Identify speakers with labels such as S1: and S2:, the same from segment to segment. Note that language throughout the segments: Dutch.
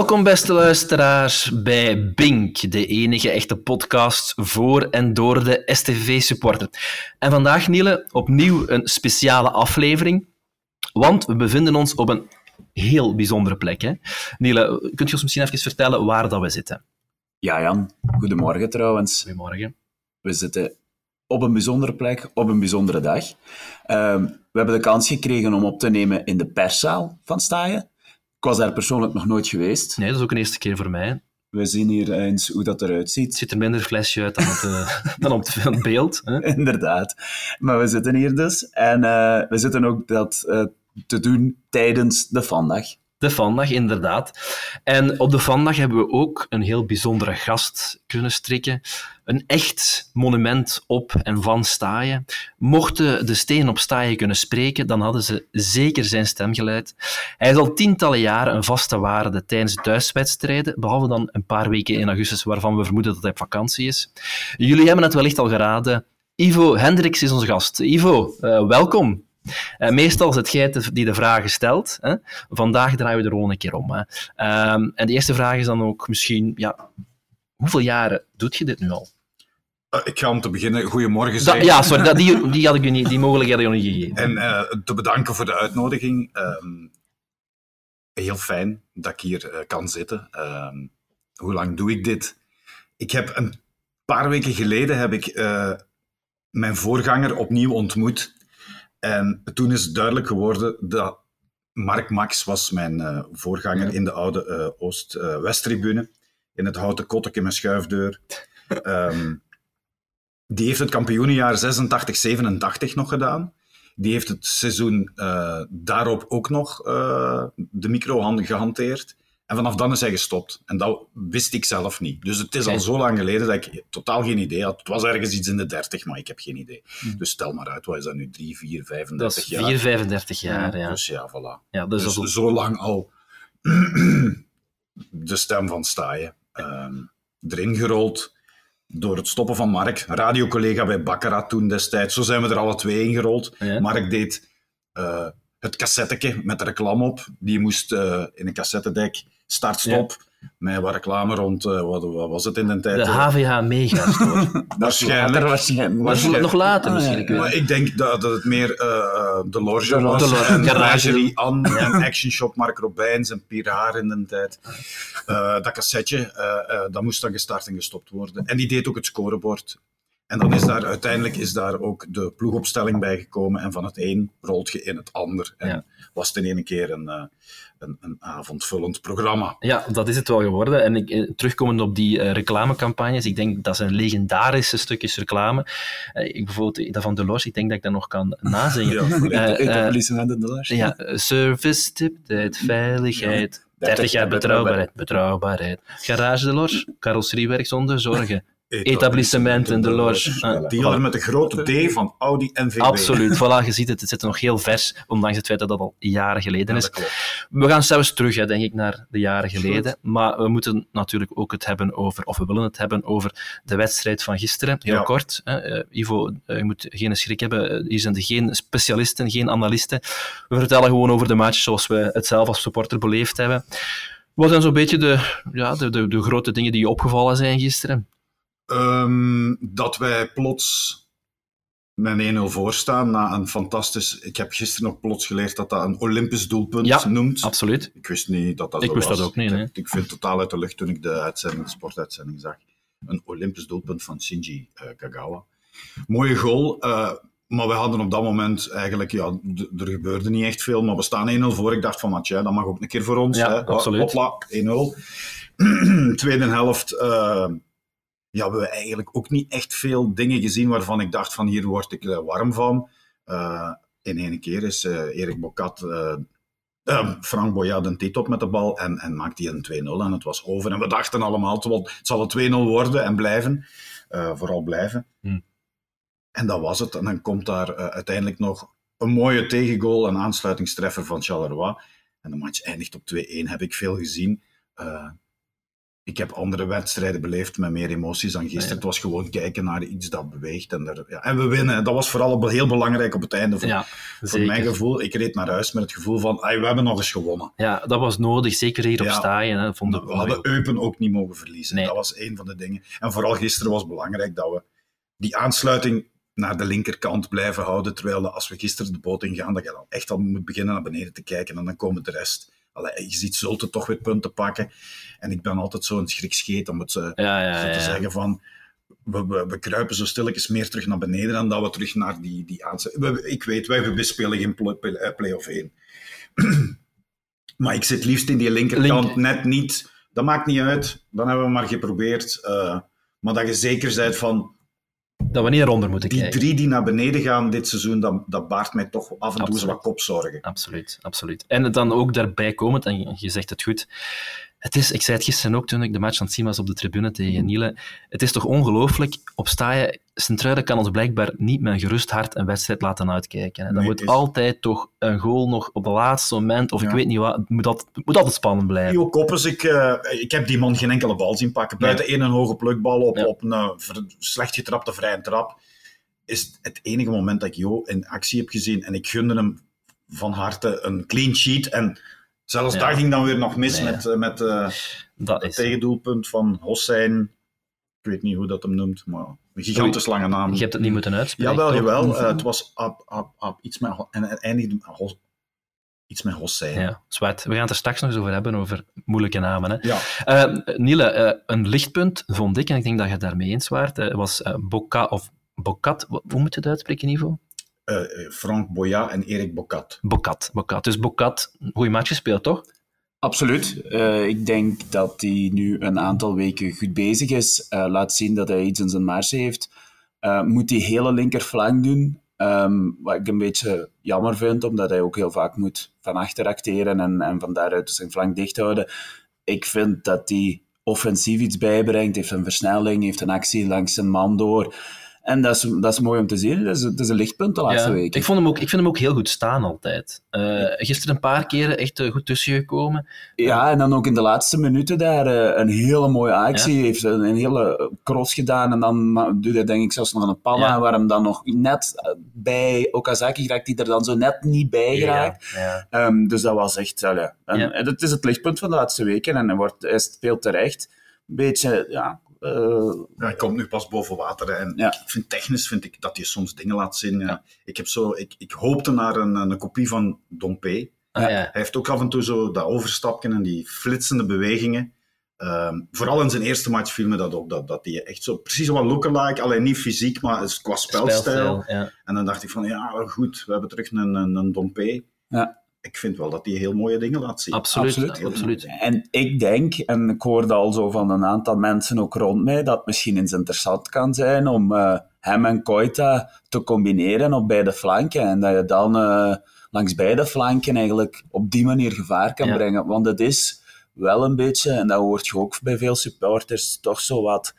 S1: Welkom, beste luisteraars, bij Bink, de enige echte podcast voor en door de STV-supporter. En vandaag, Niele, opnieuw een speciale aflevering, want we bevinden ons op een heel bijzondere plek. Hè? Niele, kunt je ons misschien even vertellen waar dat we zitten?
S2: Ja, Jan. Goedemorgen trouwens.
S1: Goedemorgen.
S2: We zitten op een bijzondere plek, op een bijzondere dag. Ehm, we hebben de kans gekregen om op te nemen in de perszaal van Staaien. Ik was daar persoonlijk nog nooit geweest.
S1: Nee, dat is ook een eerste keer voor mij.
S2: We zien hier eens hoe dat eruit ziet.
S1: Het ziet er minder flesje uit dan op, de, dan op het beeld. Hè?
S2: Inderdaad. Maar we zitten hier dus. En uh, we zitten ook dat uh, te doen tijdens de Vandag.
S1: De Vandag, inderdaad. En op de Vandag hebben we ook een heel bijzondere gast kunnen strikken. Een echt monument op en van Staaien. Mochten de stenen op Staaien kunnen spreken, dan hadden ze zeker zijn stem geleid. Hij is al tientallen jaren een vaste waarde tijdens thuiswedstrijden, behalve dan een paar weken in augustus waarvan we vermoeden dat hij op vakantie is. Jullie hebben het wellicht al geraden. Ivo Hendricks is onze gast. Ivo, uh, welkom. Uh, meestal is het jij die de vragen stelt. Hè? Vandaag draaien we er gewoon een keer om. Hè? Um, en de eerste vraag is dan ook misschien, ja, hoeveel jaren doet je dit nu al?
S3: Uh, ik ga om te beginnen goedemorgen zeggen.
S1: Da, ja, sorry, dat, die, die, had ik u niet, die mogelijkheid had ik niet gegeven.
S3: En uh, te bedanken voor de uitnodiging. Um, heel fijn dat ik hier kan zitten. Um, hoe lang doe ik dit? Ik heb een paar weken geleden heb ik mijn voorganger opnieuw ontmoet en toen is het duidelijk geworden dat Mark Max was mijn voorganger ja. in de oude Oost-West-tribune. in het houten kotteke met schuifdeur. um, die heeft het kampioenenjaar 86-87 nog gedaan. Die heeft het seizoen uh, daarop ook nog de micro gehanteerd. En vanaf dan is hij gestopt. En dat wist ik zelf niet. Dus het is al zo lang geleden dat ik totaal geen idee had. Het was ergens iets in de 30, maar ik heb geen idee. Mm. Dus stel maar uit, wat is dat nu? 3, 4, 35
S1: jaar? 4, 35 jaar, ja.
S3: Dus ja, voilà.
S1: Ja, dus
S3: dus zo lang al de stem van Staaien. Um, erin gerold door het stoppen van Mark. Radiocollega bij Baccarat toen destijds. Zo zijn we er alle twee ingerold. Ja. Mark deed uh, het cassetteke met de reclame op. Die moest uh, in een cassettedek start-stop. Ja. Met wat reclame rond, uh, wat, wat, was het in de tijd?
S1: De HVH Mega Store.
S3: waarschijnlijk.
S2: waarschijnlijk.
S1: waarschijnlijk. Nog later misschien.
S3: Ah, ja. Maar ik denk dat, dat het meer uh, de Lorge was. De en Garage Anne en Action Shop Mark Robijns en Piraar in de tijd. Uh, dat cassetje, dat moest dan gestart en gestopt worden. En die deed ook het scorebord. En dan is daar uiteindelijk is daar ook de ploegopstelling bij gekomen. En van het een rolt je in het ander. En ja. was het in ene keer een, uh, een, een, avondvullend programma.
S1: Ja, dat is het wel geworden. En ik, terugkomend op die uh, reclamecampagnes, ik denk dat zijn legendarische stukjes reclame. Uh, ik bijvoorbeeld dat van Delors, ik denk dat ik dat nog kan nazingen.
S2: ja, de Delors.
S1: Ja, service, tiptijd, veiligheid. Ja. 30 jaar betrouwbaarheid, betrouwbaarheid. Garage Delors, carrosseriewerk zonder zorgen etablissementen, de loge.
S3: Die hadden met de grote D van Audi NVB.
S1: Absoluut, voilà, je ziet het, het zit nog heel vers, ondanks het feit dat dat al jaren geleden is. Ja, we gaan zelfs terug, hè, denk ik, naar de jaren geleden. Goed. Maar we moeten natuurlijk ook het hebben over, of we willen het hebben over de wedstrijd van gisteren. Heel ja. kort. Hè. Uh, Ivo, uh, je moet geen schrik hebben. Hier zijn er geen specialisten, geen analisten. We vertellen gewoon over de match zoals we het zelf als supporter beleefd hebben. Wat zijn zo'n beetje de, ja, de, de, de grote dingen die je opgevallen zijn gisteren?
S3: Um, dat wij plots met 1-0 voor staan na een fantastisch... Ik heb gisteren nog plots geleerd dat dat een Olympisch doelpunt
S1: ja,
S3: noemt.
S1: absoluut.
S3: Ik wist niet dat dat
S1: ik
S3: zo
S1: wist
S3: was.
S1: dat ook niet, nee.
S3: Ik, het totaal uit de lucht toen ik de, uitzending, de sportuitzending zag. Een Olympisch doelpunt van Shinji uh, Kagawa. Mooie goal, uh, maar we hadden op dat moment eigenlijk... Ja, er gebeurde niet echt veel, maar we staan 1-0 voor. Ik dacht van, Mathieu, dat mag ook een keer voor ons.
S1: Ja,
S3: hè.
S1: absoluut.
S3: Hopla, 1-0. Tweede helft... Uh, ja, we hebben eigenlijk ook niet echt veel dingen gezien waarvan ik dacht van hier word ik uh, warm van. Uh, in één keer is uh, Erik Bokat, Frank Boyat een tit op met de bal en, en maakt hij een 2-0 en het was over. En we dachten allemaal, het zal een 2-0 worden en blijven. vooral blijven.
S1: Hmm.
S3: En dat was het. En dan komt daar uiteindelijk nog een mooie tegengoal, een aansluitingstreffer van Charleroi. En de match eindigt op 2-1, heb ik veel gezien ik heb andere wedstrijden beleefd met meer emoties dan gisteren.
S1: Ja.
S3: Het was gewoon kijken naar iets dat beweegt. En, er, ja, en we winnen. Dat was vooral heel belangrijk op het einde. Voor,
S1: Ja,
S3: voor mijn gevoel. Ik reed naar huis met het gevoel van, "Ai, we hebben nog eens gewonnen.
S1: Ja, dat was nodig, zeker hier op staaien. Hè,
S3: We hadden Eupen ook niet mogen verliezen.
S1: Nee.
S3: Dat was een van de dingen. En vooral gisteren was belangrijk dat we die aansluiting naar de linkerkant blijven houden. Terwijl als we gisteren de boot ingaan, dat je dan echt al moet beginnen naar beneden te kijken. En dan komen de rest. Allee, je ziet Zulte toch weer punten pakken. En ik ben altijd zo'n schrikscheet om het eh,
S1: Ja, ja,
S3: zo te zeggen van... We, we, we kruipen zo stilletjes meer terug naar beneden dan dat we terug naar die, die. We- Ik weet, wij we spelen geen eh, play-off 1. maar ik zit liefst in die linkerkant,
S1: Link-
S3: net niet. Dat maakt niet uit. Dan hebben we maar geprobeerd. eh, maar dat je zeker bent van...
S1: Dat we niet eronder moeten
S3: Die
S1: kijken.
S3: drie die naar beneden gaan dit seizoen, dat, dat baart mij toch af en toe wat kopzorgen.
S1: Absoluut, absoluut. En dan ook daarbij komend, en je zegt het goed, het is, ik zei het gisteren ook toen ik de match aan het zien was op de tribune tegen Niele, het is toch ongelooflijk, op Staaien, Sint-Truiden kan ons blijkbaar niet met een gerust hart een wedstrijd laten uitkijken. hè. Dan
S3: Nee,
S1: moet
S3: is-
S1: altijd toch een goal nog op het laatste moment, of ik weet niet wat, moet moet altijd spannend blijven.
S3: Jo Koppes, ik, eh, ik heb die man geen enkele bal zien pakken. Buiten één een hoge plukbal op,
S1: Ja.
S3: op een eh, slecht getrapte vrije trap. Is het enige moment dat ik Jo in actie heb gezien. En ik gunde hem van harte een clean sheet. En zelfs daar ging dan weer nog mis
S1: Nee.
S3: met, eh, met eh,
S1: Dat
S3: het
S1: is...
S3: tegendoelpunt van Hossein. Ik weet niet hoe dat hem noemt, maar een gigantisch lange naam.
S1: Je hebt het niet moeten uitspreken.
S3: Jawel, jawel. Eh, het was ab, ab, ab, iets met... En eindigde Hos- iets met Hossein.
S1: Ja, zwart. We gaan het er straks nog eens over hebben, over moeilijke namen. Hè.
S3: Ja.
S1: Niele, een lichtpunt vond ik, en ik denk dat je het daarmee eens waart, was Boca, of Bocat, hoe moet je het uitspreken, Ivo?
S3: Eh, eh, Frank Boya en Erik Bokat.
S1: Bocat, Bocat. Dus Bocat, goede match gespeeld, toch?
S2: Absoluut. Eh, ik denk dat hij nu een aantal weken goed bezig is. Eh, laat zien dat hij iets in zijn mars heeft. Eh, moet die hele linkerflank doen. Ehm, wat ik een beetje jammer vind, omdat hij ook heel vaak moet van achter acteren en, en van daaruit zijn flank dicht houden. Ik vind dat hij offensief iets bijbrengt, heeft een versnelling, heeft een actie langs zijn man door. En dat is, dat is mooi om te zien. Dat is, dat is een lichtpunt de laatste
S1: Ja,
S2: weken.
S1: Ik, vond hem ook, ik vind hem ook heel goed staan altijd. Eh, gisteren een paar keren echt eh, goed tussengekomen.
S2: Ja, en dan ook in de laatste minuten daar eh, een hele mooie actie.
S1: Ja.
S2: heeft een, een hele cross gedaan en dan doet hij denk ik zelfs nog een panna,
S1: Ja.
S2: waar hem dan nog net bij Okazaki raakt, die er dan zo net niet bij geraakt. Ehm, dus dat was echt, allee, en,
S1: Ja.
S2: en het is het lichtpunt van de laatste weken en hij, wordt, hij speelt terecht. Een beetje, ja... eh,
S3: Ja, hij komt nu pas boven water. hè. En
S2: Ja.
S3: ik vind technisch vind ik dat hij soms dingen laat zien. Ja. Ik, heb zo, ik, ik hoopte naar een, een kopie van Dompe.
S1: Ah.
S3: Hij heeft ook af en toe zo dat overstapje en die flitsende bewegingen. Ehm, vooral in zijn eerste match viel me dat op. Dat, dat hij echt zo precies wat lookalike, alleen niet fysiek, maar qua spelstijl.
S1: Spelstijl, ja.
S3: En dan dacht ik van, ja, goed, we hebben terug een, een, een Dompe.
S2: Ja.
S3: Ik vind wel dat hij heel mooie dingen laat zien.
S1: Absoluut,
S2: Absoluut.
S1: absoluut.
S2: En ik denk, en ik hoorde al zo van een aantal mensen ook rond mij, dat het misschien eens interessant kan zijn om eh, hem en Koita te combineren op beide flanken. En dat je dan eh, langs beide flanken eigenlijk op die manier gevaar kan
S1: Ja.
S2: brengen. Want het is wel een beetje, en dat hoort je ook bij veel supporters, toch zo wat...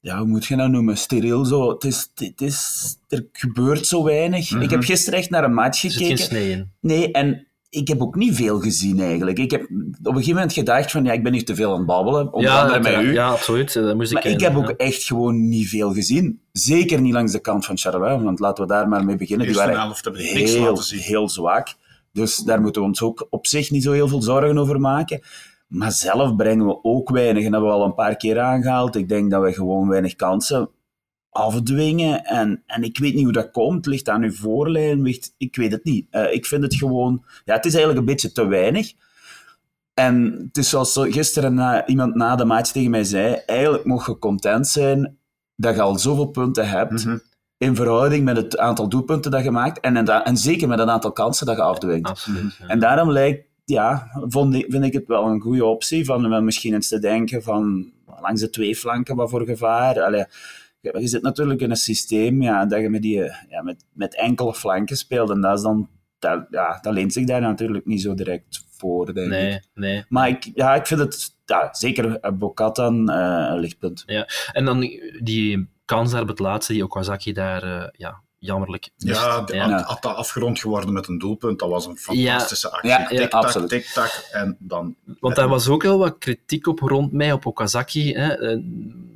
S2: Ja, hoe moet je dat noemen? Steriel zo. Het is, het is, er gebeurt zo weinig. Ik heb gisteren echt naar een match gekeken.
S1: geen snee in.
S2: Nee, en ik heb ook niet veel gezien eigenlijk. Ik heb op een gegeven moment gedacht van ja, ik ben hier te veel aan het babbelen, onder andere met
S1: uiteraard.
S2: u.
S1: Ja, absoluut. eh, Dat moest
S2: maar
S1: ik,
S2: ik
S1: eh,
S2: heb ook
S1: ja.
S2: echt gewoon niet veel gezien. Zeker niet langs de kant van Charleroi, want laten we daar maar mee beginnen. Die waren
S3: helft hebben
S2: heel, heel zwak. Dus daar moeten we ons ook op zich niet zo heel veel zorgen over maken. Maar zelf brengen we ook weinig. En dat hebben we al een paar keer aangehaald. Ik denk dat we gewoon weinig kansen afdwingen. En, en ik weet niet hoe dat komt. Ligt aan uw voorlijn? Ligt, ik weet het niet. Eh, ik vind het gewoon... Ja, het is eigenlijk een beetje te weinig. En het is zoals zo- gisteren na, iemand na de match tegen mij zei, eigenlijk mocht je content zijn dat je al zoveel punten hebt
S3: Mhm.
S2: in verhouding met het aantal doelpunten dat je maakt en, en, zeker met het aantal kansen dat je afdwingt.
S1: Absoluut. ja.
S2: En daarom lijkt, ja, vond ik, vind ik het wel een goede optie van misschien eens te denken van langs de twee flanken wat voor gevaar. Allee, je, zit natuurlijk in een systeem ja, dat je met, die, ja, met, met enkele flanken speelt en dat, is dan, dat, ja, dat leent zich daar natuurlijk niet zo direct voor, denk ik.
S1: Nee, nee.
S2: Maar ik, ja, ik vind het ja, zeker Bocat dan eh, een lichtpunt.
S1: En dan die- die kans daar op het laatste, die Okazaki daar eh, ja, jammerlijk.
S3: Ja, had dat afgerond geworden met een doelpunt, dat was een fantastische actie.
S2: Ja, ja,
S3: tik-tak, tik-tak, en dan...
S1: Want daar was ook wel wat kritiek op rond mij, op Okazaki. Hè. Eh,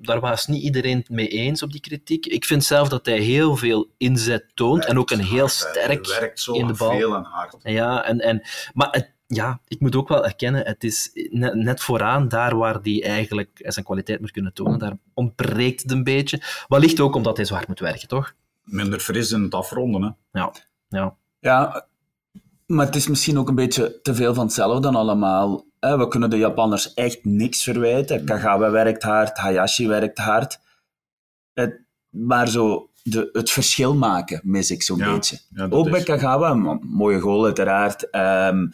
S1: Daar was niet iedereen het mee eens op die kritiek. Ik vind zelf dat hij heel veel inzet toont en ook een heel
S3: hard,
S1: sterk
S3: Hij werkt zo
S1: in de bal.
S3: veel en hard.
S1: Ja, en, en, maar het, ja, ik moet ook wel erkennen, het is net, net vooraan, daar waar hij eigenlijk zijn kwaliteit moet kunnen tonen, daar ontbreekt het een beetje. Wellicht ook omdat hij zo hard moet werken, toch?
S3: Minder fris in het afronden. Hè.
S1: Ja, ja.
S2: Ja, maar het is misschien ook een beetje te veel van hetzelfde dan allemaal. We kunnen de Japanners echt niks verwijten. Kagawa werkt hard, Hayashi werkt hard. Het, maar zo de, het verschil maken mis ik zo'n
S3: Ja,
S2: beetje.
S3: ja,
S2: ook bij Kagawa, een mooie goal uiteraard. Ehm,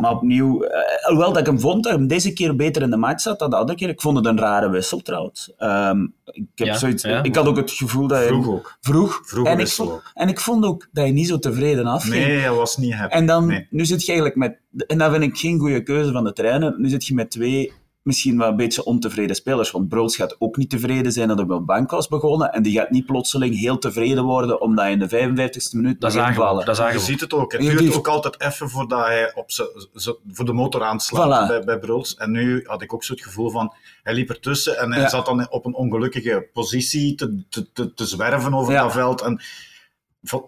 S2: maar opnieuw, eh, hoewel dat ik hem vond dat hij hem deze keer beter in de match zat dan de andere keer. Ik vond het een rare wissel trouwens. Ehm, ik, heb
S1: Ja,
S2: zoiets,
S1: ja.
S2: ik had ook het gevoel dat hij...
S3: Vroeg ook.
S2: Vroeg. En, ik
S3: wissel
S2: vond,
S3: ook.
S2: en ik vond ook dat hij niet zo tevreden afging.
S3: Nee, hij was niet happy.
S2: En dan,
S3: Nee.
S2: nu zit je eigenlijk met, en dat vind ik geen goede keuze van de trainer, nu zit je met twee misschien wel een beetje ontevreden spelers, want Broos gaat ook niet tevreden zijn dat hij op de bank was begonnen, en die gaat niet plotseling heel tevreden worden omdat hij in de 55ste minuut
S1: Dat
S2: begint
S1: zagen we.
S2: vallen.
S1: Dat
S3: Je ziet het ook. Het duurt
S2: die-
S3: ook altijd even voordat hij op voor de motor aanslaat
S2: Voilà.
S3: bij, bij Bruls. En nu had ik ook zo het gevoel van, hij liep ertussen en hij
S2: Ja.
S3: zat dan op een ongelukkige positie te, te, te, te zwerven over
S2: Ja.
S3: dat veld. En, van,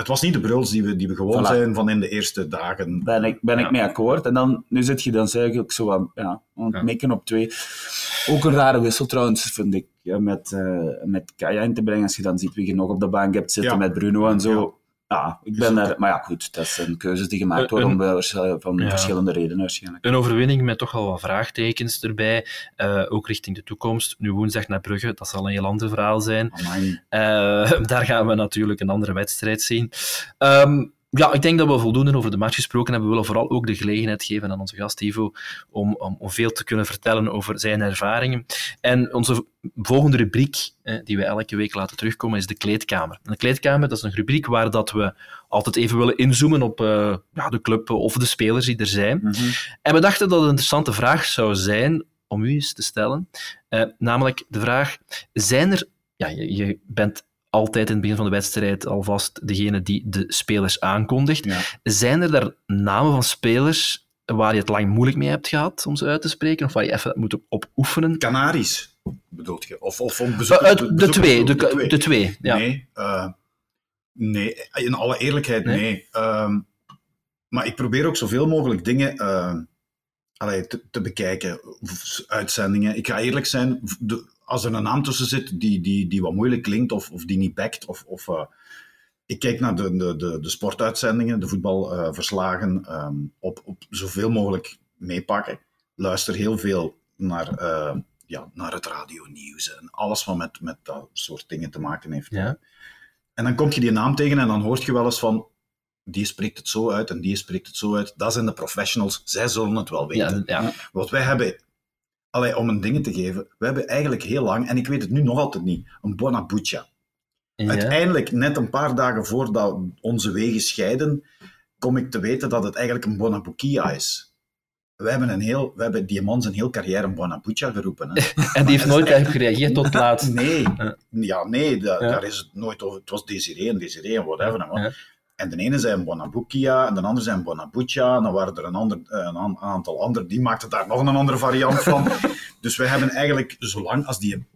S3: het was niet de Bruls die we, die we gewoon
S2: Voilà.
S3: zijn van in de eerste dagen.
S2: Ben ik, ben
S3: Ja.
S2: ik mee akkoord. En dan, nu zit je dan ik zo aan, ja, mikken op twee. Ook een rare wissel trouwens, vind ik, ja, met, eh met Kaya in te brengen. Als je dan ziet wie je nog op de bank hebt zitten
S3: Ja.
S2: met Bruno en zo.
S3: Ja.
S2: Ik ben daar... Maar ja, goed, dat zijn keuzes die gemaakt worden om,
S1: een-
S2: wel- van
S1: Ja.
S2: verschillende redenen waarschijnlijk.
S1: Een overwinning met toch wel wat vraagtekens erbij, eh, ook richting de toekomst. Nu woensdag naar Brugge, dat zal een heel ander verhaal zijn. Eh, daar gaan we natuurlijk een andere wedstrijd zien. Ehm, ja, ik denk dat we voldoende over de match gesproken hebben. We willen vooral ook de gelegenheid geven aan onze gast Ivo om, om, om veel te kunnen vertellen over zijn ervaringen. En onze volgende rubriek, eh, die we elke week laten terugkomen, is de kleedkamer. En de kleedkamer, dat is een rubriek waar dat we altijd even willen inzoomen op eh, ja, de club of de spelers die er zijn.
S2: Mhm.
S1: En we dachten dat het een interessante vraag zou zijn om u eens te stellen. Eh, namelijk de vraag: zijn er. Ja, je, je bent altijd in het begin van de wedstrijd alvast degene die de spelers aankondigt.
S3: Ja.
S1: Zijn er daar namen van spelers waar je het lang moeilijk mee hebt gehad om ze uit te spreken, of waar je even moet op, oefenen?
S3: Canaries, bedoelt je? Of, of om bezoek,
S1: Eh, eh, de,
S3: bezoek-
S1: twee, de, de twee, ja.
S3: Nee, eh, nee, in alle eerlijkheid,
S1: Nee?
S3: nee. Ehm, maar ik probeer ook zoveel mogelijk dingen allee, te, te bekijken, uitzendingen. Ik ga eerlijk zijn, de- als er een naam tussen zit die, die, die wat moeilijk klinkt of, of die niet backt, of, of, eh, ik kijk naar de, de, de, de sportuitzendingen, de voetbalverslagen, ehm, op, op zoveel mogelijk meepakken. Luister heel veel naar, eh, ja, naar het radionieuws en alles wat met, met dat soort dingen te maken heeft.
S1: Ja.
S3: En dan kom je die naam tegen en dan hoort je wel eens van die spreekt het zo uit en die spreekt het zo uit. Dat zijn de professionals, zij zullen het wel weten.
S1: Ja, ja.
S3: Want wij hebben, allee, om een ding te geven, we hebben eigenlijk heel lang, en ik weet het nu nog altijd niet, een Buona-Buccia.
S1: Ja.
S3: Uiteindelijk, net een paar dagen voordat onze wegen scheiden, kom ik te weten dat het eigenlijk een Buona-Buccia is. We hebben, een heel, we hebben die man zijn heel carrière een Buona-Buccia geroepen. Hè.
S1: En die heeft nooit eigenlijk gereageerd tot laat.
S3: Nee,
S1: Ja.
S3: nee da-
S1: Ja.
S3: daar is het nooit over. Het was Desiree en Desiree en whatever.
S1: Ja.
S3: En de ene zei een Buonabuccia en de andere zei een Buonabuccia. En dan waren er een, ander, eh, een aan- aantal anderen, die maakten daar nog een andere variant van. dus wij hebben eigenlijk, zolang als die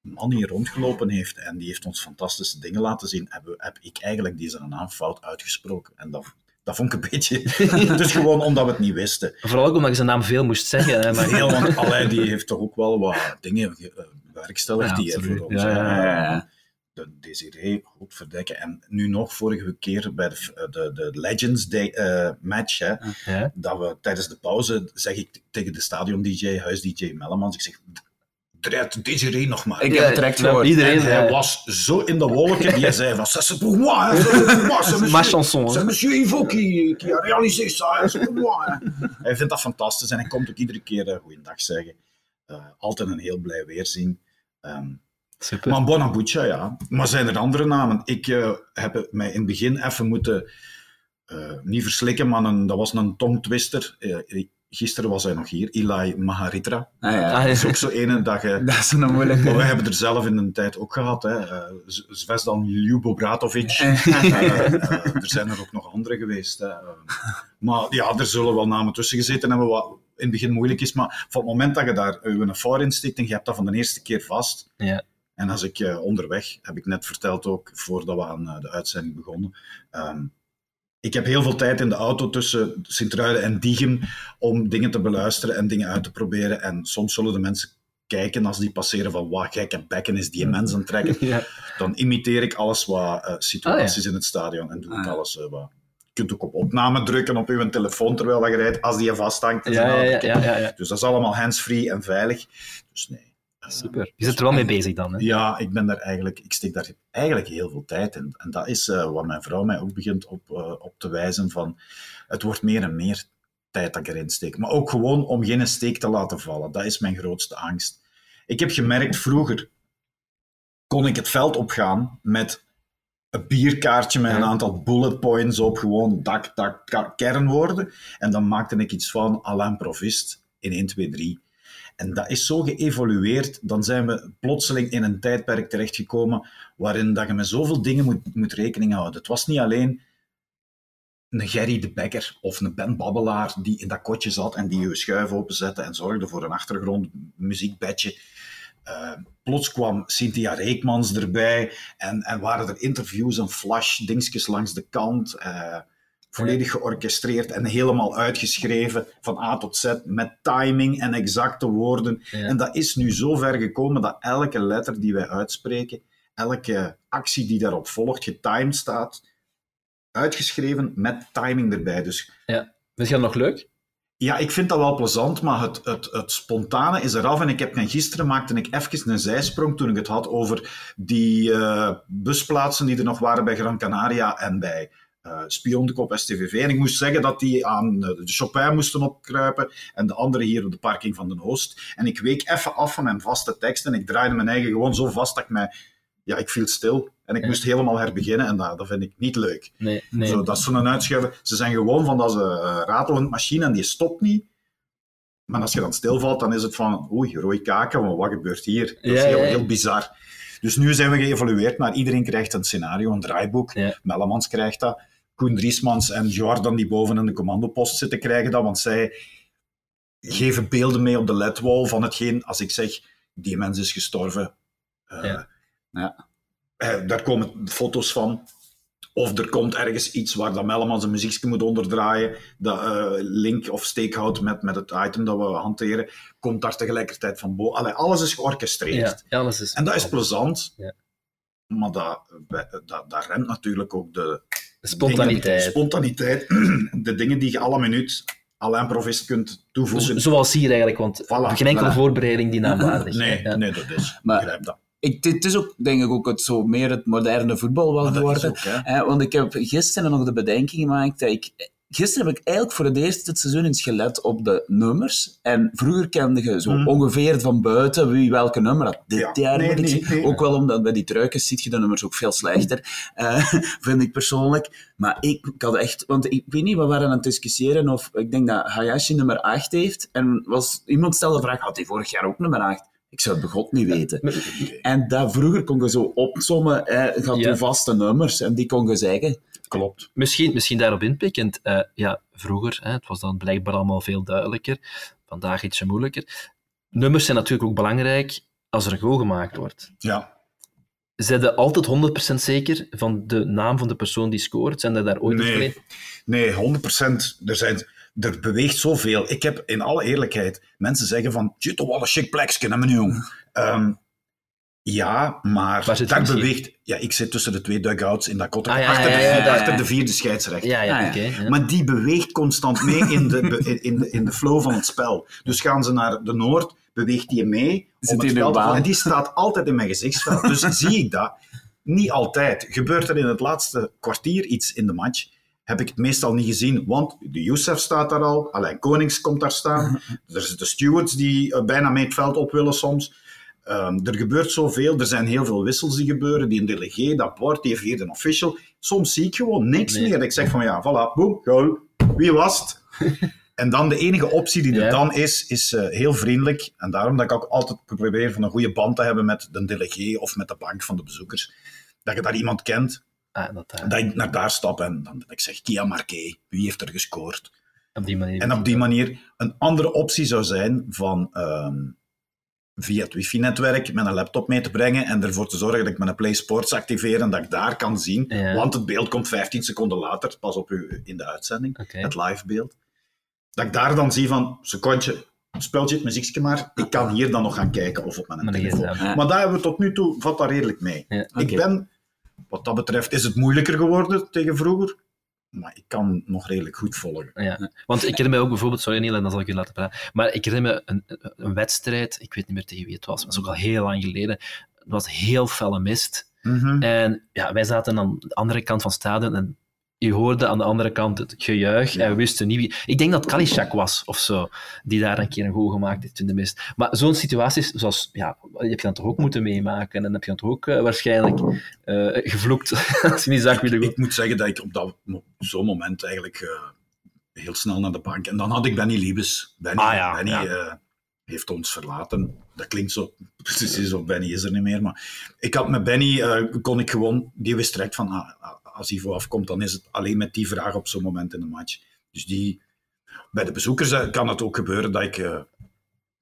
S3: man hier rondgelopen heeft en die heeft ons fantastische dingen laten zien, heb, heb ik eigenlijk deze naam fout uitgesproken. En dat, dat vond ik een beetje... dus gewoon omdat we het niet wisten.
S1: Vooral ook omdat je zijn naam veel moest zeggen. Hè, maar
S3: Heel, want Alain die heeft toch ook wel wat dingen ge- eh, bewerkstelligd
S1: Ja,
S3: die hij voor ons...
S1: Ja, ja,
S3: eh,
S2: ja, ja.
S3: De Desiree, goed verdekken. En nu nog, vorige keer bij de, de, de Legends Day eh, match, hè, dat we tijdens de pauze, zeg ik tegen de stadion-dj, huis-dj Mellemans, ik zeg, draait Desiree nog maar.
S2: Ik heb het direct
S1: nou,
S2: gehoord.
S1: Iedereen
S3: en hij
S1: eh,
S3: was zo in de wolken, die zei van, ça c'est pour moi, c'est pour moi, c'est
S1: Ma
S3: monsieur,
S1: chanson.
S3: c'est monsieur Ivo qui, qui a réalisé ça, c'est pour moi. Hij vindt dat fantastisch en hij komt ook iedere keer uh, goeiedag zeggen. Eh, altijd een heel blij weerzien. Ehm,
S1: Super.
S3: maar Bonabuccia, ja. Maar zijn er andere namen? Ik eh, heb mij in het begin even moeten, eh, niet verslikken, maar een, dat was een tongtwister. Eh, gisteren was hij nog hier, Eli Maharitra.
S2: Ah, ja.
S1: Ah,
S3: Dat is ook zo ene dat je...
S2: Dat is een moeilijke.
S3: Maar wij hebben er zelf in een tijd ook gehad. Hè. Uh, Zvezdan Ljubobratovic. Uh, uh, er zijn er ook nog andere geweest. Hè. maar ja, er zullen wel namen tussen gezeten hebben wat in het begin moeilijk is. Maar van het moment dat je daar een voor in stikt en je hebt dat van de eerste keer vast.
S1: Ja.
S3: En als ik uh, onderweg, heb ik net verteld ook, voordat we aan uh, de uitzending begonnen. Um, ik heb heel veel tijd in de auto tussen Sint-Truiden en Diegem om dingen te beluisteren en dingen uit te proberen. En soms zullen de mensen kijken als die passeren van wat gekke bekken is die mens aan het trekken.
S1: Ja.
S3: Dan imiteer ik alles wat uh, situaties
S1: ja.
S3: in het stadion en doe ik
S2: Ah,
S3: alles uh, wat... Je kunt ook op opname drukken op uw telefoon terwijl je rijdt, als die je vasthangt.
S1: Ja, ja, ja, ja.
S3: Dus dat is allemaal hands-free en veilig. Dus nee.
S1: Super. Je zit er wel mee bezig dan, hè?
S3: Ja, ik ben daar eigenlijk, ik steek daar eigenlijk heel veel tijd in. En dat is uh, wat mijn vrouw mij ook begint op, uh, op te wijzen van, het wordt meer en meer tijd dat ik erin steek. Maar ook gewoon om geen steek te laten vallen. Dat is mijn grootste angst. Ik heb gemerkt, vroeger kon ik het veld opgaan met een bierkaartje met een aantal bullet points op, gewoon dak, dak, kernwoorden. En dan maakte ik iets van Alain Provist in 1, 2, 3. En dat is zo geëvolueerd, dan zijn we plotseling in een tijdperk terechtgekomen waarin dat je met zoveel dingen moet, moet rekening houden. Het was niet alleen een Gerry de Bekker of een Ben Babbelaar die in dat kotje zat en die je schuif openzette en zorgde voor een achtergrondmuziekbedje. Uh, plots kwam Cynthia Reekmans erbij en, en waren er interviews en flash dingetjes langs de kant. Uh, volledig georchestreerd en helemaal uitgeschreven van A tot Z met timing en exacte woorden.
S1: Ja.
S3: En dat is nu zo ver gekomen dat elke letter die wij uitspreken, elke actie die daarop volgt, getimed staat, uitgeschreven met timing erbij. Dus
S1: Ja. Vind je dat nog leuk?
S3: ja, ik vind dat wel plezant, maar het, het, het spontane is eraf. En ik heb en gisteren maakte ik even een zijsprong toen ik het had over die uh, busplaatsen die er nog waren bij Gran Canaria en bij uh, Spionkop STVV. En ik moest zeggen dat die aan de Chopin moesten opkruipen en de andere hier op de parking van de Oost. En ik week even af van mijn vaste tekst en ik draaide mijn eigen gewoon zo vast dat ik mij... Ja, ik viel stil en ik
S1: Ja.
S3: moest helemaal herbeginnen en dat, dat vind ik niet leuk.
S1: Nee. nee.
S3: Zo, dat is zo'n uitschuiven. Ze zijn gewoon van dat ze uh, ratelend machine en die stopt niet. Maar als je dan stilvalt, dan is het van, oei, rode kaken, maar wat gebeurt hier? Dat is
S1: Ja,
S3: heel,
S1: ja,
S3: heel bizar. Dus nu zijn we geëvolueerd naar iedereen krijgt een scenario, een draaiboek. Mellemans krijgt dat. Koen Driesmans en Jordan die boven in de commandopost zitten krijgen dat, want zij geven beelden mee op de ledwall van hetgeen, als ik zeg, die mens is gestorven. Uh,
S1: Ja.
S2: Ja.
S3: uh, daar komen foto's van. Of er komt ergens iets waar dat Mellemans een muziekje moet onderdraaien, dat uh, link of steek houdt met, met het item dat we hanteren, komt daar tegelijkertijd van boven. Allee, alles is georchestreerd.
S1: Ja, alles is...
S3: En dat is plezant,
S1: Ja.
S3: maar dat, dat, dat remt natuurlijk ook de
S1: Spontaniteit.
S3: spontaniteit. De dingen die je alle minuut Alain Provist kunt toevoegen.
S1: Zo- Zoals hier eigenlijk, want
S3: Voilà,
S1: geen enkele
S2: voilà.
S1: voorbereiding die naamwaardig is.
S3: Nee,
S1: Ja.
S3: nee, dat is.
S2: Maar-
S3: ik begrijp dat.
S2: Ik, dit is ook, denk ik, ook het, zo meer het moderne voetbal wel geworden.
S3: ook, hè.
S2: Eh, want ik heb gisteren nog de bedenking gemaakt dat ik... Gisteren heb ik eigenlijk voor het eerst dit seizoen eens gelet op de nummers. En vroeger kende je zo
S3: Mhm.
S2: ongeveer van buiten wie welke nummer had. Dit
S3: Ja.
S2: jaar
S3: Nee,
S2: moet ik
S3: nee.
S2: Ook wel omdat bij die truikens ziet je de nummers ook veel slechter. eh, vind ik persoonlijk. Maar ik, ik had echt... Want ik weet niet, we waren aan het discussiëren of... Ik denk dat Hayashi nummer 8 heeft. En was, iemand stelde de vraag, had hij vorig jaar ook nummer 8? Ik zou het begot niet weten. En dat vroeger kon je zo opzommen, eh, je had
S1: Ja.
S2: je vaste nummers en die kon je zeggen.
S3: Klopt.
S1: Misschien, misschien daarop inpikkend. eh, ja, vroeger, hè, het was dan blijkbaar allemaal veel duidelijker. Vandaag ietsje moeilijker. Nummers zijn natuurlijk ook belangrijk als er een goal gemaakt wordt.
S3: Ja.
S1: Zijn ze altijd 100% zeker van de naam van de persoon die scoort? Zijn er daar ooit
S3: Nee.
S1: nee.
S3: Nee, 100%. Er, zijn, er beweegt zoveel. Ik heb in alle eerlijkheid mensen zeggen van, shit, wat een chic plekje, hè, meneer jong. Ehm, ja, maar daar
S1: misschien?
S3: beweegt... Ja, ik zit tussen de twee dugouts in dat kotter,
S1: Ah, ja,
S3: achter,
S1: ja,
S3: de,
S1: ja,
S3: vier-
S1: ja, ja.
S3: achter de vierde scheidsrechter.
S1: Ja, ja,
S2: Ah, ja.
S1: oké. ja.
S3: Maar die beweegt constant mee in de, in, de, in de flow van het spel. Dus gaan ze naar de Noord, beweegt die mee.
S2: Zit
S3: om het spel te-? En die staat altijd in mijn gezichtsveld. Dus zie ik dat. Niet altijd. Gebeurt er in het laatste kwartier iets in de match, heb ik het meestal niet gezien. Want de Youssef staat daar al, Alain Konings komt daar staan. Er zijn de stewards die eh, bijna mee het veld op willen soms. Ehm, er gebeurt zoveel, er zijn heel veel wissels die gebeuren. Die een delegé, dat bord, die vierde een official. Soms zie ik gewoon niks
S1: Nee.
S3: meer. Ik zeg van ja, voilà, boem, goal. Wie was het? En dan de enige optie die er
S1: Ja.
S3: dan is, is eh, heel vriendelijk. En daarom dat ik ook altijd probeer van een goede band te hebben met de delegé of met de bank van de bezoekers. Dat je daar iemand kent,
S1: Ah, dat, eh,
S3: dat ik naar daar stap en dan ik zeg, Kia Marquet, wie heeft er gescoord?
S1: op die manier.
S3: En op die manier, een andere optie zou zijn van ehm, via het wifi-netwerk mijn laptop mee te brengen en ervoor te zorgen dat ik mijn Play Sports activeer en dat ik daar kan zien.
S1: Ja.
S3: Want het beeld komt 15 seconden later, pas op u in de uitzending, het live beeld. Dat ik daar dan zie van, secondje, speelt je het muziekje maar, ik kan hier dan nog gaan kijken of op mijn
S1: Maar
S3: telefoon. Maar daar hebben we tot nu toe, valt dat redelijk mee.
S1: Ja.
S3: Ik ben, wat dat betreft, is het moeilijker geworden tegen vroeger, maar ik kan nog redelijk goed volgen.
S1: Ja. Want ik herinner me ook bijvoorbeeld, sorry Niel, dan zal ik je laten praten, maar ik herinner me een, een wedstrijd, ik weet niet meer tegen wie het was, maar dat is ook al heel lang geleden. Het was heel felle mist.
S3: Mhm.
S1: En ja, wij zaten aan de andere kant van het stadion en je hoorde aan de andere kant het gejuich en we wisten niet wie... Ik denk dat Kalishak was, of zo, die daar een keer een goal gemaakt heeft in de mist. Maar zo'n situaties, zoals, ja, heb je dan toch ook moeten meemaken en dan heb je dan toch ook eh, waarschijnlijk eh, gevloekt als je niet zag wie de goal...
S3: Ik moet zeggen dat ik op dat, op zo'n moment eigenlijk eh, heel snel naar de bank. En dan had ik Benny Liebes. Benny,
S1: Ah ja,
S3: Benny
S1: ja.
S3: heeft ons verlaten. Dat klinkt zo precies zo, Benny is er niet meer. Maar ik had met Benny, kon ik gewoon, die wist direct van, ah, als Ivo afkomt, dan is het alleen met die vraag op zo'n moment in de match. Dus die, bij de bezoekers eh, kan het ook gebeuren dat ik, eh,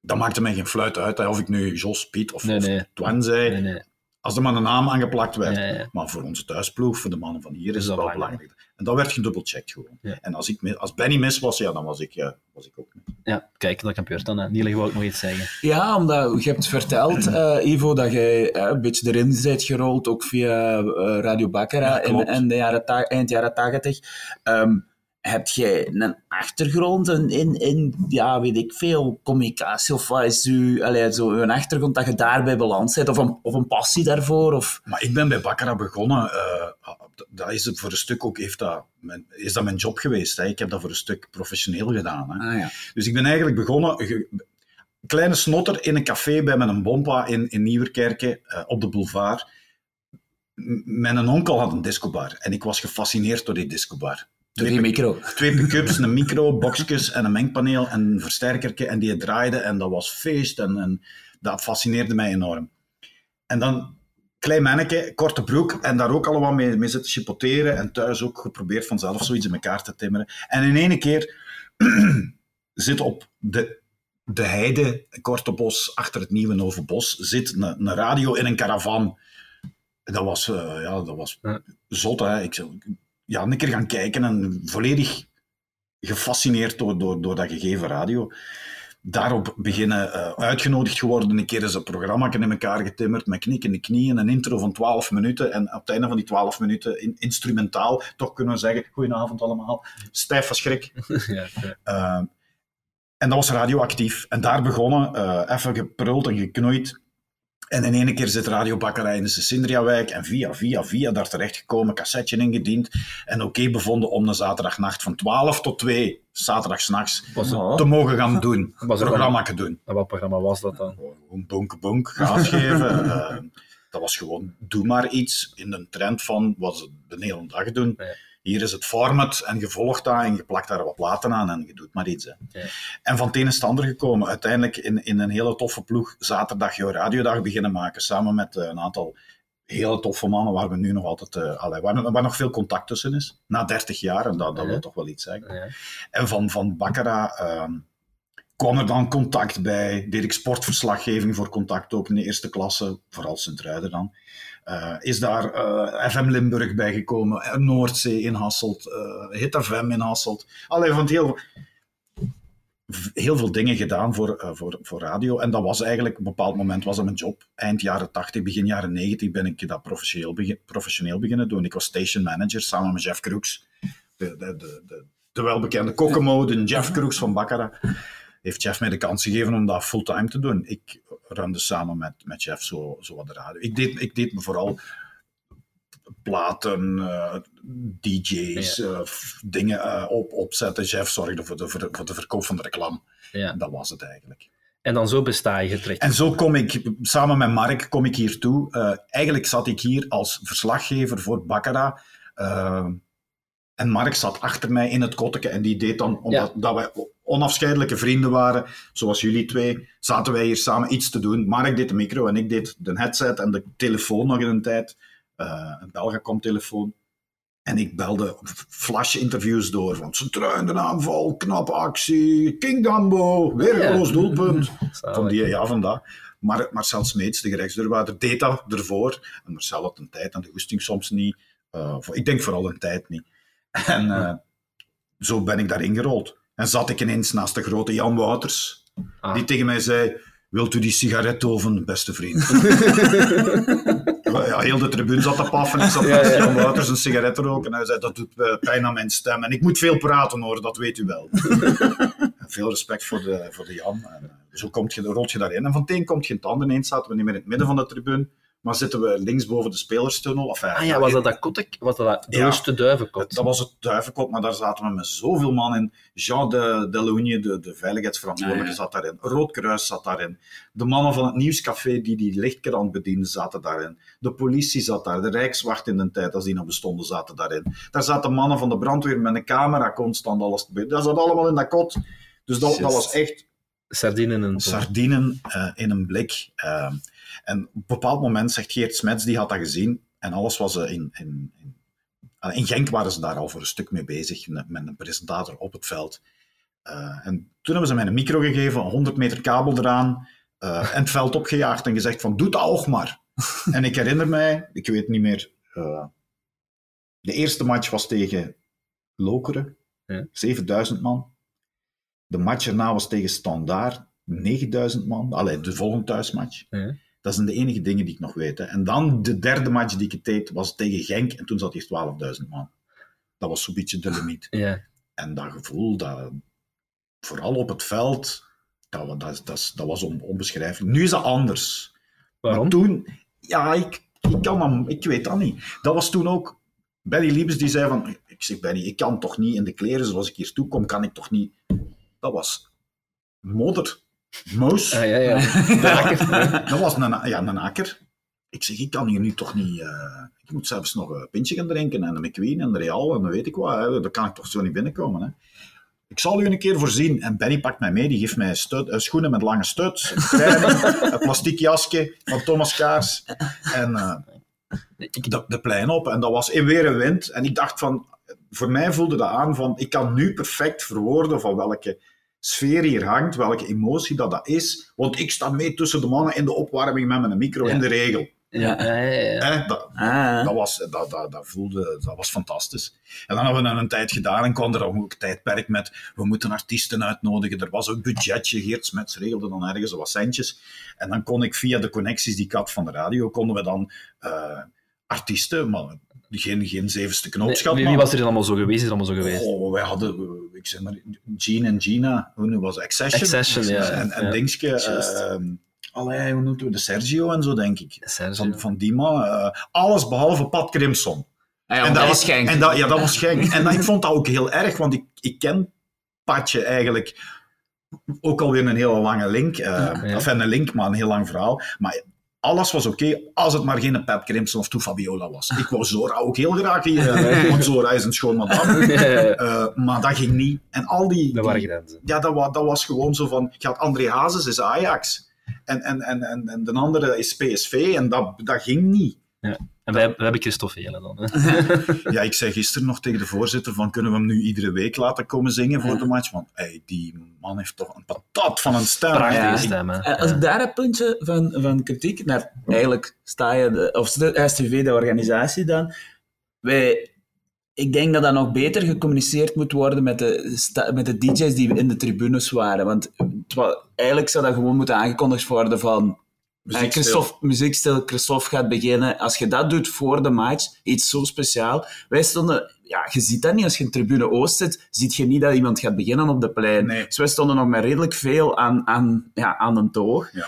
S3: dat maakte mij geen fluit uit, hè, of ik nu Jos, Piet of,
S1: Nee,
S3: of
S1: nee.
S3: Twan zei.
S1: Nee.
S3: Als er maar een naam aangeplakt werd. Maar voor onze thuisploeg, voor de mannen van hier, is
S1: Is dat
S3: wel
S1: belangrijk.
S3: En dat werd gedubbelcheckt gewoon.
S1: Ja.
S3: En als, ik, als Benny mis was, ja, dan was ik, ja, was ik ook mis.
S1: Ja, kijk, dat gebeurt dan. hè. Niel, je wou ook nog iets zeggen.
S2: Ja, omdat je hebt verteld, eh, Ivo, dat jij eh, een beetje erin bent gerold, ook via eh, Radio Baccara
S3: Ja,
S2: in, in de jaren ta- eind jaren tachtig. Ehm, heb jij een achtergrond in, in, in, ja, weet ik veel, communicatie of wat is uw, allee, zo een achtergrond dat je daarbij beland bent, of een, of een passie daarvoor? Of...
S3: Maar ik ben bij Baccara begonnen. eh, dat is het voor een stuk ook, heeft dat, mijn, is dat mijn job geweest. Hè? Ik heb dat voor een stuk professioneel gedaan. Hè?
S2: Ah ja.
S3: Dus ik ben eigenlijk begonnen, ge- kleine snotter in een café bij mijn bompa in, in Nieuwerkerken, eh, op de boulevard. M- Mijn onkel had een discobar en ik was gefascineerd door die discobar.
S2: Die micro.
S3: twee pick-ups, een micro, boxjes en een mengpaneel en een versterkerke. En die draaide en dat was feest en, en dat fascineerde mij enorm. En dan klein manneke, korte broek en daar ook allemaal mee, mee zitten chipoteren en thuis ook geprobeerd vanzelf zoiets in elkaar te timmeren. En in ene keer zit op de, de heide, Kortebos, achter het nieuwe Novenbos, zit een, een radio in een caravan. Dat was, eh, ja, dat was
S1: Ja.
S3: zot, hè. Ik zou ja, een keer gaan kijken en volledig gefascineerd door, door, door dat gegeven radio. Daarop beginnen, eh, uitgenodigd geworden. Een keer is een programma in elkaar getimmerd met knikkende knieën, een intro van 12 minuten. En op het einde van die 12 minuten, in, instrumentaal, toch kunnen we zeggen: Goedenavond allemaal, stijf van schrik.
S1: ja, ja.
S3: Eh, en dat was radioactief. En daar begonnen, eh, even geprult en geknoeid. En in ene keer zit Radio Bakkerij in de Sindriawijk en via, via, via daar terechtgekomen, cassetje ingediend. En oké bevonden om een zaterdagnacht van 12 tot 2, zaterdagsnachts,
S2: Oh.
S3: te mogen gaan doen.
S1: Was er
S3: programma te doen.
S1: en wat programma was dat dan?
S3: Gewoon bonk, bonk, gas geven. eh, dat was gewoon, doe maar iets in de trend van wat ze de hele dag doen. Hier is het format en je volgt dat en je plakt daar wat platen aan en je doet maar iets. Hè. En van het een is het ander gekomen. Uiteindelijk in, in een hele toffe ploeg zaterdag jouw radiodag beginnen maken, samen met eh, een aantal hele toffe mannen waar we nu nog altijd, allee, waar, waar nog veel contact tussen is. Na 30 jaar, en dat, dat
S1: Ja.
S3: wil toch wel iets zeggen.
S1: Ja.
S3: En van, van Baccara ehm, kwam er dan contact bij. Deed ik sportverslaggeving voor contact ook in de eerste klasse, vooral Sint-Truiden dan. Eh, is daar eh, FM Limburg bijgekomen, eh, Noordzee in Hasselt, Hit FM in Hasselt. Van heel, heel veel dingen gedaan voor, voor, voor radio. En dat was eigenlijk, op een bepaald moment was dat mijn job. Eind jaren 80, begin jaren 90 ben ik dat professioneel, begin, professioneel beginnen doen. Ik was station manager samen met Jeff Crooks. De, de, de, de, de welbekende Kokomo, de Jeff Crooks van Baccara. Heeft Jeff mij de kans gegeven om dat fulltime te doen. Ik runde samen met, met Jeff zo, zo wat de radio. Ik deed, ik deed me vooral platen, eh, DJ's, eh, dingen eh, op, opzetten. Jeff zorgde voor de, ver- voor de verkoop van de reclame.
S1: Ja.
S3: Dat was het eigenlijk.
S1: En dan zo besta je getrekt.
S3: En zo kom ik, samen met Mark, kom ik hier toe. Eigenlijk zat ik hier als verslaggever voor Baccara. En Mark zat achter mij in het kotteke en die deed dan, omdat dat wij onafscheidelijke vrienden waren, zoals jullie twee, zaten wij hier samen iets te doen. Mark deed de micro en ik deed de headset en de telefoon nog in een tijd. Uh, een Belgacom-telefoon. En ik belde flash-interviews door van centruinde aanval, knappe actie, King Dambo, weer een groot doelpunt. Van die, ja, vandaag. Maar Marcel Smeets, de gerechtsdeurwaarder, deed dat ervoor. En Marcel had een tijd en de goesting soms niet. Uh, ik denk vooral een tijd niet. En uh, zo ben ik daarin gerold. En zat ik ineens naast de grote Jan Wouters, ah. die tegen mij zei: Wilt u die sigaretoven, beste vriend? ja, heel de tribune zat te paffen. Ik zat naast Jan Wouters een sigaret te roken. En hij zei: Dat doet eh, pijn aan mijn stem. En ik moet veel praten hoor, dat weet u wel. veel respect voor de, voor de Jan. En, eh, zo komt je, rolt je daarin. En van het een komt het ander. Ineens zaten we niet meer in het midden van de tribune. Maar zitten we linksboven de spelerstunnel. Of,
S1: ah ja, was dat dat kotek? Was dat dat duivenkot?
S3: Dat was het duivenkot, maar daar zaten we met zoveel man in. Jean de Delogne, de, de veiligheidsverantwoordelijke, ah, zat daarin. Roodkruis zat daarin. De mannen van het Nieuwscafé die die lichtkrant bedienden, zaten daarin. De politie zat daar. De Rijkswacht in de tijd, als die nog bestonden, zaten daarin. Daar zaten mannen van de brandweer met een camera constant alles te Dat zat allemaal in dat kot. Dus dat, dat was echt...
S1: Sardinen in een
S3: Sardinen uh, in een blik. Uh, en op een bepaald moment zegt Geert Smets, die had dat gezien, en alles was in, in, in, eh, in Genk waren ze daar al voor een stuk mee bezig, met een presentator op het veld. Uh, en toen hebben ze mij een micro gegeven, 100 meter kabel eraan, uh, en het veld opgejaagd en gezegd van, doe dat ook maar. en ik herinner mij, ik weet niet meer, uh, de eerste match was tegen Lokeren, ja. 7000 man. De match erna was tegen Standaard, 9000 man. Allee, de volgende thuismatch. Ja. Dat zijn de enige dingen die ik nog weet. Hè. En dan de derde match die ik deed, was tegen Genk. En toen zat hij 12.000 man. Dat was zo'n beetje de limiet.
S1: Ja.
S3: En dat gevoel, dat, vooral op het veld, dat, dat, dat, dat was onbeschrijfelijk. Nu is dat anders.
S1: Waarom?
S3: Maar toen, ja, ik, ik, kan dan, ik weet dat niet. Dat was toen ook... Benny Liebes die zei van... Ik zeg, Benny, ik kan toch niet in de kleren zoals ik hier toe kom, kan ik toch niet... Dat was modder. Moos.
S1: Ah, ja, ja.
S3: dat was een, ja, een akker. Ik zeg, ik kan hier nu toch niet... Uh, ik moet zelfs nog een pintje gaan drinken en een McQueen en de Real en dan weet ik wat. Hè. Daar kan ik toch zo niet binnenkomen. Hè. Ik zal u een keer voorzien. En Benny pakt mij mee. Die geeft mij uh, schoenen met lange stuts, een training, een plastic jasje van Thomas Kaars. En uh, de, de plein op. En dat was in weer een wind. En ik dacht van... Voor mij voelde dat aan van... Ik kan nu perfect verwoorden van welke sfeer hier hangt, welke emotie dat, dat is. Want ik sta mee tussen de mannen in de opwarming met mijn micro in de regel.
S1: Ja, ja, ja.
S3: dat, ah. dat, was, dat, dat, dat, voelde, dat was fantastisch. En dan hebben we dan een tijd gedaan en kwam er ook een tijdperk met we moeten artiesten uitnodigen. Er was ook budgetje, Geert Smets regelde dan ergens wat centjes. En dan kon ik via de connecties die ik had van de radio, konden we dan uh, artiesten, maar geen, geen zevenste knoopschap.
S1: Nee, wie was er dan allemaal zo geweest? Is allemaal zo geweest?
S3: Oh, wij hadden, ik zeg maar, Gene en Gina, hoe was? Accession?
S1: Accession, ja.
S3: En, en ja. Dingske, uh, allee, hoe noemt we de Sergio en zo, denk ik.
S1: Sergio.
S3: Van, van die man. Uh, alles behalve Pat Crimson.
S1: Ah, ja, en dat was Schenk.
S3: En dat, ja, dat was Schenk. en dat, ik vond dat ook heel erg, want ik, ik ken Patje eigenlijk ook alweer een hele lange link. Uh, ja. Of een link, maar een heel lang verhaal. Maar alles was oké, als het maar geen Pat Crimson of Toe Fabiola was. Ik wou Zora ook heel graag hier, want Zora is een schoon madame. Uh, maar dat ging niet. En al die...
S1: Dat waren grenzen.
S3: Ja, dat, was, dat was gewoon zo van... Gaat André Hazes is Ajax. En, en, en, en, en de andere is PSV. En dat, dat ging niet.
S1: Ja. En wij, wij hebben Christophe Helen dan.
S3: Hè? ja, ik zei gisteren nog tegen de voorzitter van kunnen we hem nu iedere week laten komen zingen voor de match? Want die man heeft toch een patat van een stem.
S1: Prachtige stem, hè.
S2: Als ik daar een puntje van, van kritiek naar... Eigenlijk sta je... De, of de STV, de organisatie dan... Wij, ik denk dat dat nog beter gecommuniceerd moet worden met de, met de DJ's die in de tribunes waren. Want eigenlijk zou dat gewoon moeten aangekondigd worden van Muziekstil. Christophe, muziekstil, Christophe gaat beginnen. Als je dat doet voor de match, iets zo speciaal. Wij stonden, ja, je ziet dat niet. Als je in tribune Oost zit, ziet je niet dat iemand gaat beginnen op de plein.
S3: Nee.
S2: Dus wij stonden nog met redelijk veel aan, aan, ja, aan een toog.
S3: Ja.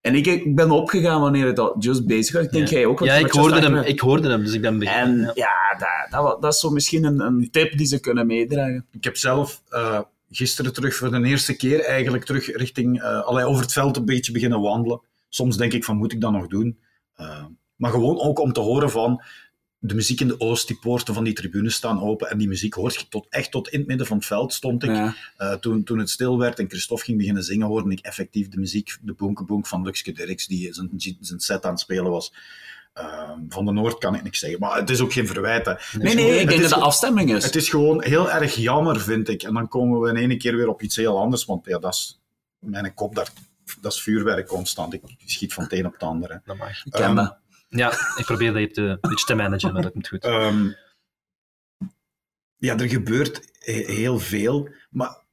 S2: En ik, ik ben opgegaan wanneer het al just bezig was. Ik denk
S1: ja.
S2: jij ook.
S1: Ja, ik hoorde, hem, ik hoorde hem, dus ik ben beginnen.
S2: En ja, ja dat, dat, dat, is zo misschien een, een tip die ze kunnen meedragen.
S3: Ik heb zelf... Uh, gisteren terug voor de eerste keer eigenlijk terug richting uh, allerlei over het veld een beetje beginnen wandelen. Soms denk ik van, moet ik dat nog doen? Uh, maar gewoon ook om te horen van, de muziek in de Oost, die poorten van die tribunes staan open en die muziek hoort je tot, echt tot in het midden van het veld stond ik.
S2: Ja.
S3: Eh, toen, toen het stil werd en Christophe ging beginnen zingen, hoorde ik effectief de muziek, de bonkeboonk van Luxke Dirks, die zijn, zijn set aan het spelen was. Eh, van de Noord kan ik niks zeggen, maar het is ook geen verwijt. Hè.
S2: Nee, nee, ik denk dat de afstemming is.
S3: Het is gewoon heel erg jammer, vind ik. En dan komen we in ene keer weer op iets heel anders, want ja, dat is mijn kop, daar, dat is vuurwerk constant. Ik schiet van het een op het ander. hè.
S1: Dat mag.
S2: Ik ken
S3: Ehm,
S2: dat.
S1: Ja, ik probeer dat te, een beetje te managen, maar dat komt goed.
S3: Ehm, ja, er gebeurt he- heel veel, maar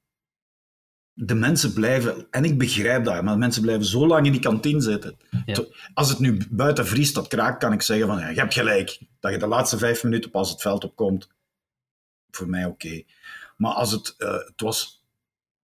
S3: de mensen blijven, en ik begrijp dat, maar de mensen blijven zo lang in die kantine zitten.
S1: Ja.
S3: Als het nu buiten vriest, dat kraakt, kan ik zeggen van, ja, je hebt gelijk. Dat je de laatste vijf minuten pas het veld opkomt, voor mij oké. Maar als het, eh, het was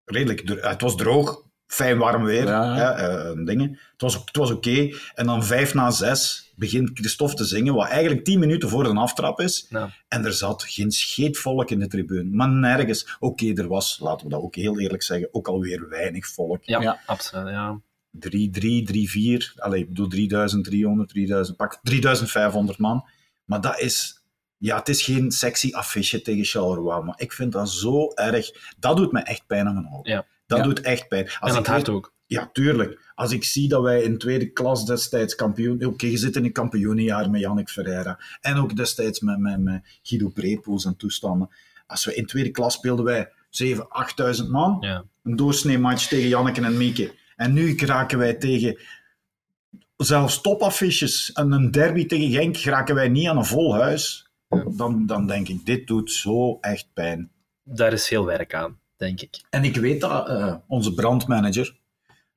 S3: redelijk, het was droog, fijn warm weer,
S2: Ja.
S3: hè, eh, dingen. Het was, het was oké. En dan vijf na zes begint Christophe te zingen, wat eigenlijk tien minuten voor de aftrap is.
S1: Nou,
S3: En er zat geen scheetvolk in de tribune. Maar nergens. Oké, er was, laten we dat ook heel eerlijk zeggen, ook alweer weinig volk.
S1: ja,
S2: Ja.
S1: absoluut. Ja.
S3: 3, 3, 3, 4. Allee, ik bedoel 3300, 3000, pak 3500 man. Maar dat is, ja, het is geen sexy affiche tegen Charleroi. Maar ik vind dat zo erg. Dat doet me echt pijn aan mijn ogen.
S1: Ja.
S3: Dat
S2: Ja.
S3: doet echt pijn. Als
S1: En het hart ook.
S3: ja, tuurlijk. Als ik zie dat wij in tweede klas destijds kampioen... Oké, je zit in een kampioenenjaar met Jannik Ferreira. En ook destijds met, met, met Guido Brepoels en toestanden. Als we in tweede klas speelden wij 7.000, 8.000 man.
S1: Ja.
S3: Een doorsneematch tegen Janneke en Mieke. En nu geraken wij tegen zelfs topaffiches. En een derby tegen Genk geraken wij niet aan een vol huis. Dan, dan denk ik, dit doet zo echt pijn.
S1: Daar is veel werk aan, denk ik.
S3: En ik weet dat eh, onze brandmanager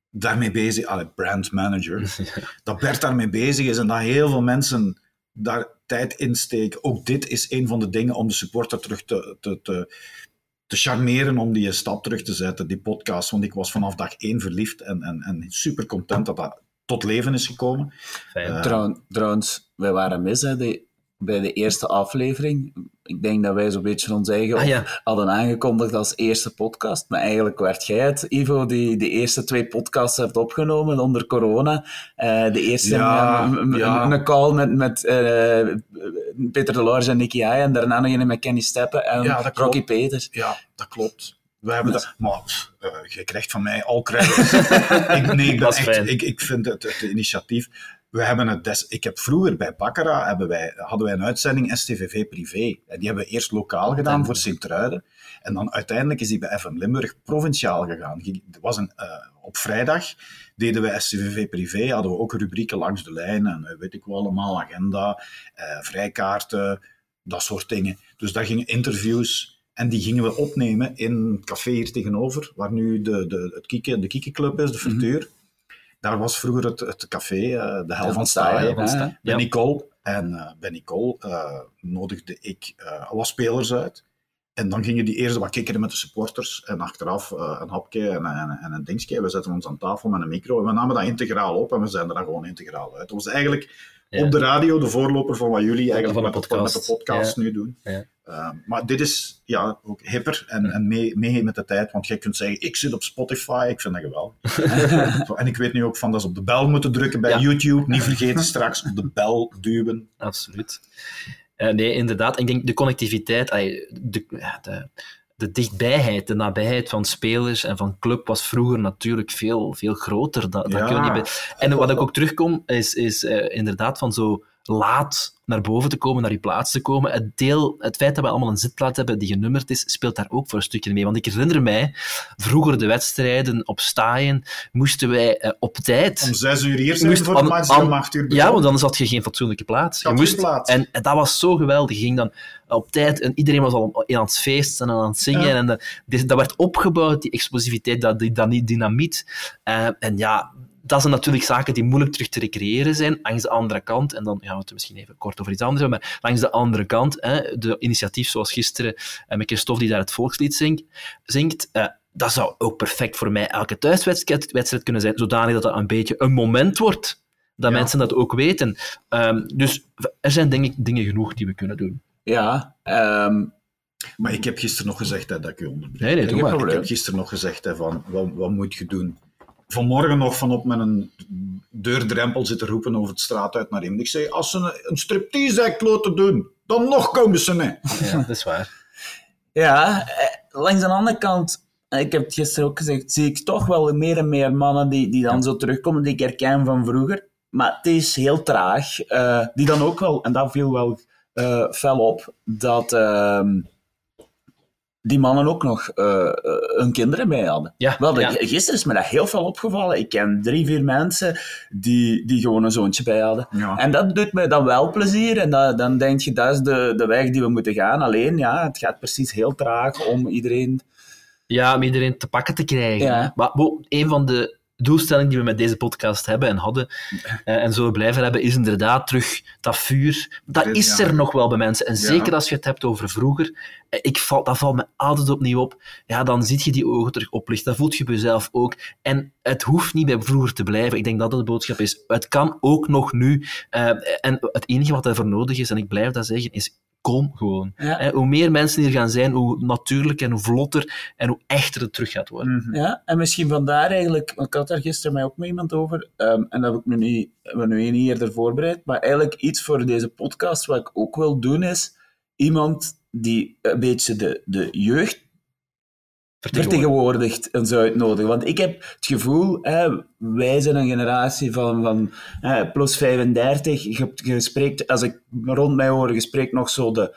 S3: daarmee bezig, allee, brandmanager, dat Bert daarmee bezig is en dat heel veel mensen daar tijd in steken. Ook dit is een van de dingen om de supporter terug te, te, te, te charmeren, om die stap terug te zetten, die podcast. Want ik was vanaf dag één verliefd en, en, en super content dat dat tot leven is gekomen.
S1: Fijn.
S3: Eh,
S2: Trouw- trouwens, wij waren mis hè, de- bij de eerste aflevering. Ik denk dat wij zo'n beetje ons eigen
S1: Ah, ja.
S2: hadden aangekondigd als eerste podcast. Maar eigenlijk werd jij het, Ivo, die de eerste twee podcasts hebt opgenomen onder corona. Eh, de eerste
S3: Ja, ja.
S2: een call met, met eh, Peter de Lorge en Nicky Ai. En daarna nog een met Kenny Steppen en
S3: Ja, dat
S2: Rocky
S3: klopt.
S2: Peters.
S3: Ja, dat klopt. We hebben dat, maar pff, eh, je krijgt van mij al credits. ik, nee, ik, ben
S1: Dat is
S3: echt,
S1: fijn.
S3: ik, ik vind het, het initiatief. We hebben het des, ik heb vroeger bij Baccara hebben wij, hadden wij een uitzending STVV privé. En die hebben we eerst lokaal gedaan voor Sint-Truiden. En dan uiteindelijk is die bij FM Limburg provinciaal gegaan. Er was een, eh, op vrijdag deden we STVV privé, hadden we ook rubrieken langs de lijn en eh, weet ik wel allemaal, agenda, eh, vrijkaarten, dat soort dingen. Dus daar gingen interviews en die gingen we opnemen in het café hier tegenover, waar nu de, de, het Kieke, de Kiekeclub is, de Vertuur. Daar was vroeger het, het café, eh, de Hel van Staaien. Bij
S1: Ja.
S3: Nicole. En eh, bij Nicole eh, nodigde ik wat spelers uit. En dan gingen die eerst wat kikkeren met de supporters. En achteraf een hapje en, en, en een dingetje. We zetten ons aan tafel met een micro. En we namen dat integraal op. En we zijn er dan gewoon integraal uit. Dat was eigenlijk
S1: Ja.
S3: op de radio de voorloper van wat jullie eigenlijk
S1: van de
S3: met, de, met de
S1: podcast.
S3: podcast nu doen.
S1: Ja.
S3: Eh, maar dit is ja, ook hipper en, en mee, mee met de tijd. Want jij kunt zeggen, ik zit op Spotify. Ik vind dat geweldig. En ik weet nu ook van dat ze op de bel moeten drukken bij
S1: Ja.
S3: YouTube. Niet vergeten straks op de bel duwen.
S1: Absoluut. Eh, nee, inderdaad. Ik denk de connectiviteit, de, de, de dichtbijheid, de nabijheid van spelers en van club was vroeger natuurlijk veel, veel groter. Dat, dat
S3: Ja.
S1: kun je niet en wat ik ook terugkom, is, is eh, inderdaad van zo laat naar boven te komen, naar je plaats te komen. Het, deel, het feit dat we allemaal een zitplaats hebben die genummerd is, speelt daar ook voor een stukje mee. Want ik herinner mij, vroeger de wedstrijden op staaien, moesten wij eh, op tijd...
S3: Om zes uur hier zijn voor de match om acht uur
S1: Ja, want anders had je geen fatsoenlijke plaats. Je moest,
S3: plaats.
S1: En, en dat was zo geweldig. Je ging dan op tijd en iedereen was al aan het feesten en aan het zingen.
S3: Ja.
S1: En dat, dit- dat werd opgebouwd, die explosiviteit, dat, die, dynamiet. Eh, en ja, dat zijn natuurlijk zaken die moeilijk terug te recreëren zijn. Langs de andere kant, en dan gaan we het misschien even kort over iets anders hebben, maar langs de andere kant, hè, de initiatief zoals gisteren eh, met Christophe die daar het volkslied zingt, zingt eh, dat zou ook perfect voor mij elke thuiswedstrijd wedstrijd kunnen zijn, zodanig dat dat een beetje een moment wordt. Dat
S3: Ja.
S1: mensen dat ook weten. Ehm, dus er zijn denk ik dingen genoeg die we kunnen doen.
S2: Ja, ehm,
S3: Maar ik heb gisteren nog gezegd hè, dat ik u onderbreek.
S1: Nee, nee, maar.
S2: probleem.
S3: Ik heb gisteren nog gezegd hè, van, wat, wat moet je doen? Vanmorgen nog van op mijn deurdrempel zitten roepen over het straat uit naar hem. Ik zei, als ze een, een striptease act laten doen, dan nog komen ze niet.
S1: Ja, dat is waar.
S2: Ja, eh, langs de andere kant, eh, ik heb het gisteren ook gezegd, zie ik toch wel meer en meer mannen die, die dan zo terugkomen, die ik herken van vroeger. Maar het is heel traag. eh, die dan ook wel, en dat viel wel eh, fel op, dat ehm, die mannen ook nog eh, eh, hun kinderen mee hadden.
S1: Ja,
S2: Wel,
S1: ja.
S2: Gisteren is me dat heel veel opgevallen. Ik ken drie, vier mensen die, die gewoon een zoontje bij hadden.
S3: Ja.
S2: En dat doet me dan wel plezier. En dat, dan denk je, dat is de, de weg die we moeten gaan. Alleen, ja, het gaat precies heel traag om iedereen...
S1: Ja, om iedereen te pakken te krijgen.
S2: Ja.
S1: Maar bo, een van de doelstellingen die we met deze podcast hebben en hadden eh, en zullen blijven hebben, is inderdaad terug dat vuur. Dat is er nog wel bij mensen. En
S3: Ja.
S1: zeker als je het hebt over vroeger, eh, ik val, dat valt me altijd opnieuw op. Ja, dan zie je die ogen terug oplichten. Dat voelt je bij jezelf ook. En het hoeft niet bij vroeger te blijven. Ik denk dat dat de boodschap is. Het kan ook nog nu. Eh, en het enige wat ervoor nodig is, en ik blijf dat zeggen, is kom gewoon.
S2: Ja.
S1: Hoe meer mensen hier gaan zijn, hoe natuurlijker en hoe vlotter en hoe echter het terug gaat worden.
S3: Mhm.
S2: Ja, en misschien vandaar eigenlijk, want ik had daar gisteren mij ook met iemand over, ehm, en dat heb ik me nu, me nu niet eerder voorbereid, maar eigenlijk iets voor deze podcast wat ik ook wil doen is, iemand die een beetje de, de jeugd vertegenwoordigt en zou uitnodigen. Want ik heb het gevoel, hè, wij zijn een generatie van, van plus 35. Je, je spreekt, als ik rond mij hoor, je spreekt nog zo de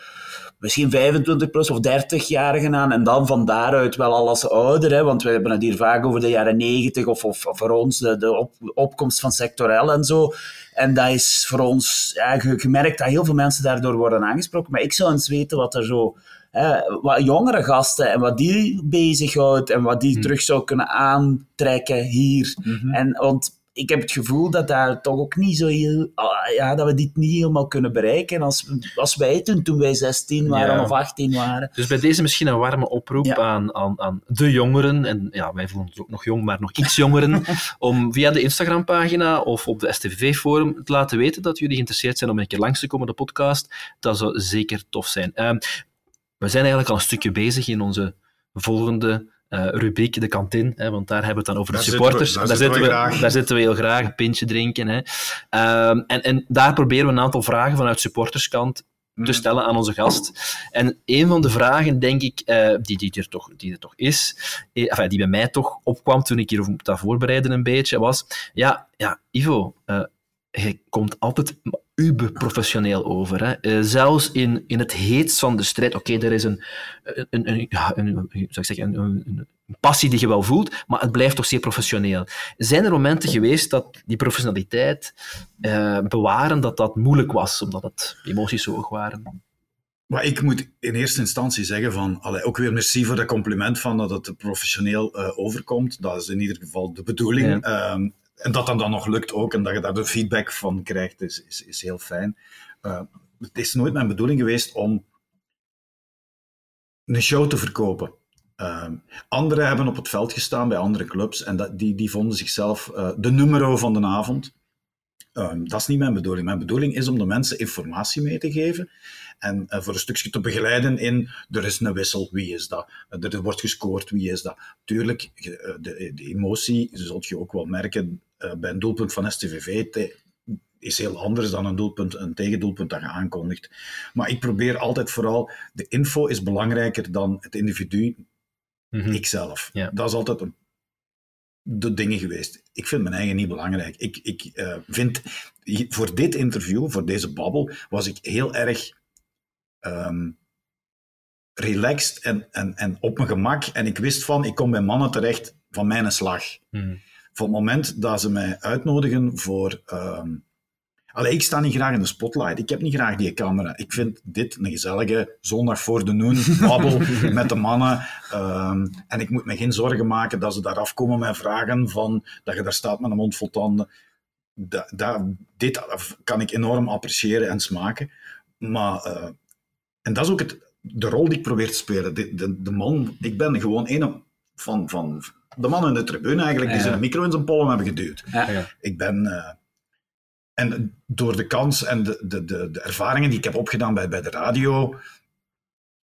S2: misschien 25 plus of 30-jarigen aan. En dan van daaruit wel alles ouder. Hè, want we hebben het hier vaak over de jaren 90 of, of voor ons de, de op- opkomst van sectorel en zo. En dat is voor ons, ja, je, je merkt dat heel veel mensen daardoor worden aangesproken. Maar ik zou eens weten wat er zo hè, wat jongere gasten en wat die bezighoudt en wat die terug zou kunnen aantrekken hier. En, want ik heb het gevoel dat daar toch ook niet zo heel, ah, ja, dat we dit niet helemaal kunnen bereiken als, als wij toen, toen wij 16 waren
S1: Ja.
S2: of 18 waren.
S1: Dus bij deze misschien een warme oproep
S2: Ja.
S1: aan, aan, aan de jongeren, en ja, wij voelen ons ook nog jong, maar nog iets jongeren, om via de Instagram-pagina of op de STV-forum te laten weten dat jullie geïnteresseerd zijn om een keer langs te komen op de podcast. Dat zou zeker tof zijn. Ehm, we zijn eigenlijk al een stukje bezig in onze volgende eh, rubriek, de kantine, hè, want daar hebben we het dan over
S3: Daar
S1: de
S3: zitten we-
S1: supporters.
S3: daar zitten we
S1: daar zitten we heel graag, een pintje drinken. Hè. Ehm, en, en daar proberen we een aantal vragen vanuit supporterskant te
S3: Mhm.
S1: stellen aan onze gast. En een van de vragen, denk ik, eh, die, die, er toch, die er toch is, eh, enfin, die bij mij toch opkwam toen ik hier op dat voorbereiden een beetje, was, ja, ja Ivo, je komt altijd uber professioneel over. Hè? Eh, zelfs in, in het heetst van de strijd. Oké, er is een, een, een, ja, een, zou ik zeggen, een, een, passie die je wel voelt, maar het blijft toch zeer professioneel. Zijn er momenten geweest dat die professionaliteit eh, bewaren, dat dat moeilijk was, omdat het emoties zo hoog waren?
S3: Maar ik moet in eerste instantie zeggen van, allee, ook weer merci voor dat compliment van dat het professioneel eh, overkomt. Dat is in ieder geval de bedoeling. Ehm, en dat dat dan nog lukt ook en dat je daar de feedback van krijgt, is, is, is heel fijn. Eh, het is nooit mijn bedoeling geweest om een show te verkopen. Ehm, anderen hebben op het veld gestaan bij andere clubs en dat, die, die vonden zichzelf eh, de numero van de avond. Ehm, dat is niet mijn bedoeling. Mijn bedoeling is om de mensen informatie mee te geven en eh, voor een stukje te begeleiden in er is een wissel, wie is dat? Er wordt gescoord, wie is dat? Tuurlijk, de, de emotie zult je ook wel merken bij een doelpunt van STVV is heel anders dan een, doelpunt, een tegendoelpunt dat je aankondigt. Maar ik probeer altijd vooral, de info is belangrijker dan het individu,
S1: Mhm.
S3: ikzelf.
S1: Ja.
S3: Dat is altijd een, de dingen geweest. Ik vind mijn eigen niet belangrijk. Ik, ik eh, vind, voor dit interview, voor deze babbel, was ik heel erg ehm, relaxed en, en, en op mijn gemak. En ik wist van, ik kom bij mannen terecht van mijn slag.
S1: Mhm.
S3: Van het moment dat ze mij uitnodigen voor... Allee, ik sta niet graag in de spotlight. Ik heb niet graag die camera. Ik vind dit een gezellige zondag voor de noon, babbel met de mannen. Ehm, en ik moet me geen zorgen maken dat ze daar afkomen met vragen van dat je daar staat met een mond vol tanden. Da, da- dit kan ik enorm appreciëren en smaken. Maar, eh, en dat is ook het, de rol die ik probeer te spelen. De, de, de man, ik ben gewoon een van, van de man in de tribune eigenlijk, die
S2: Ja.
S3: zijn micro in zijn pollen hebben geduwd. Ik ben... eh, en door de kans en de, de, de, de ervaringen die ik heb opgedaan bij, bij de radio,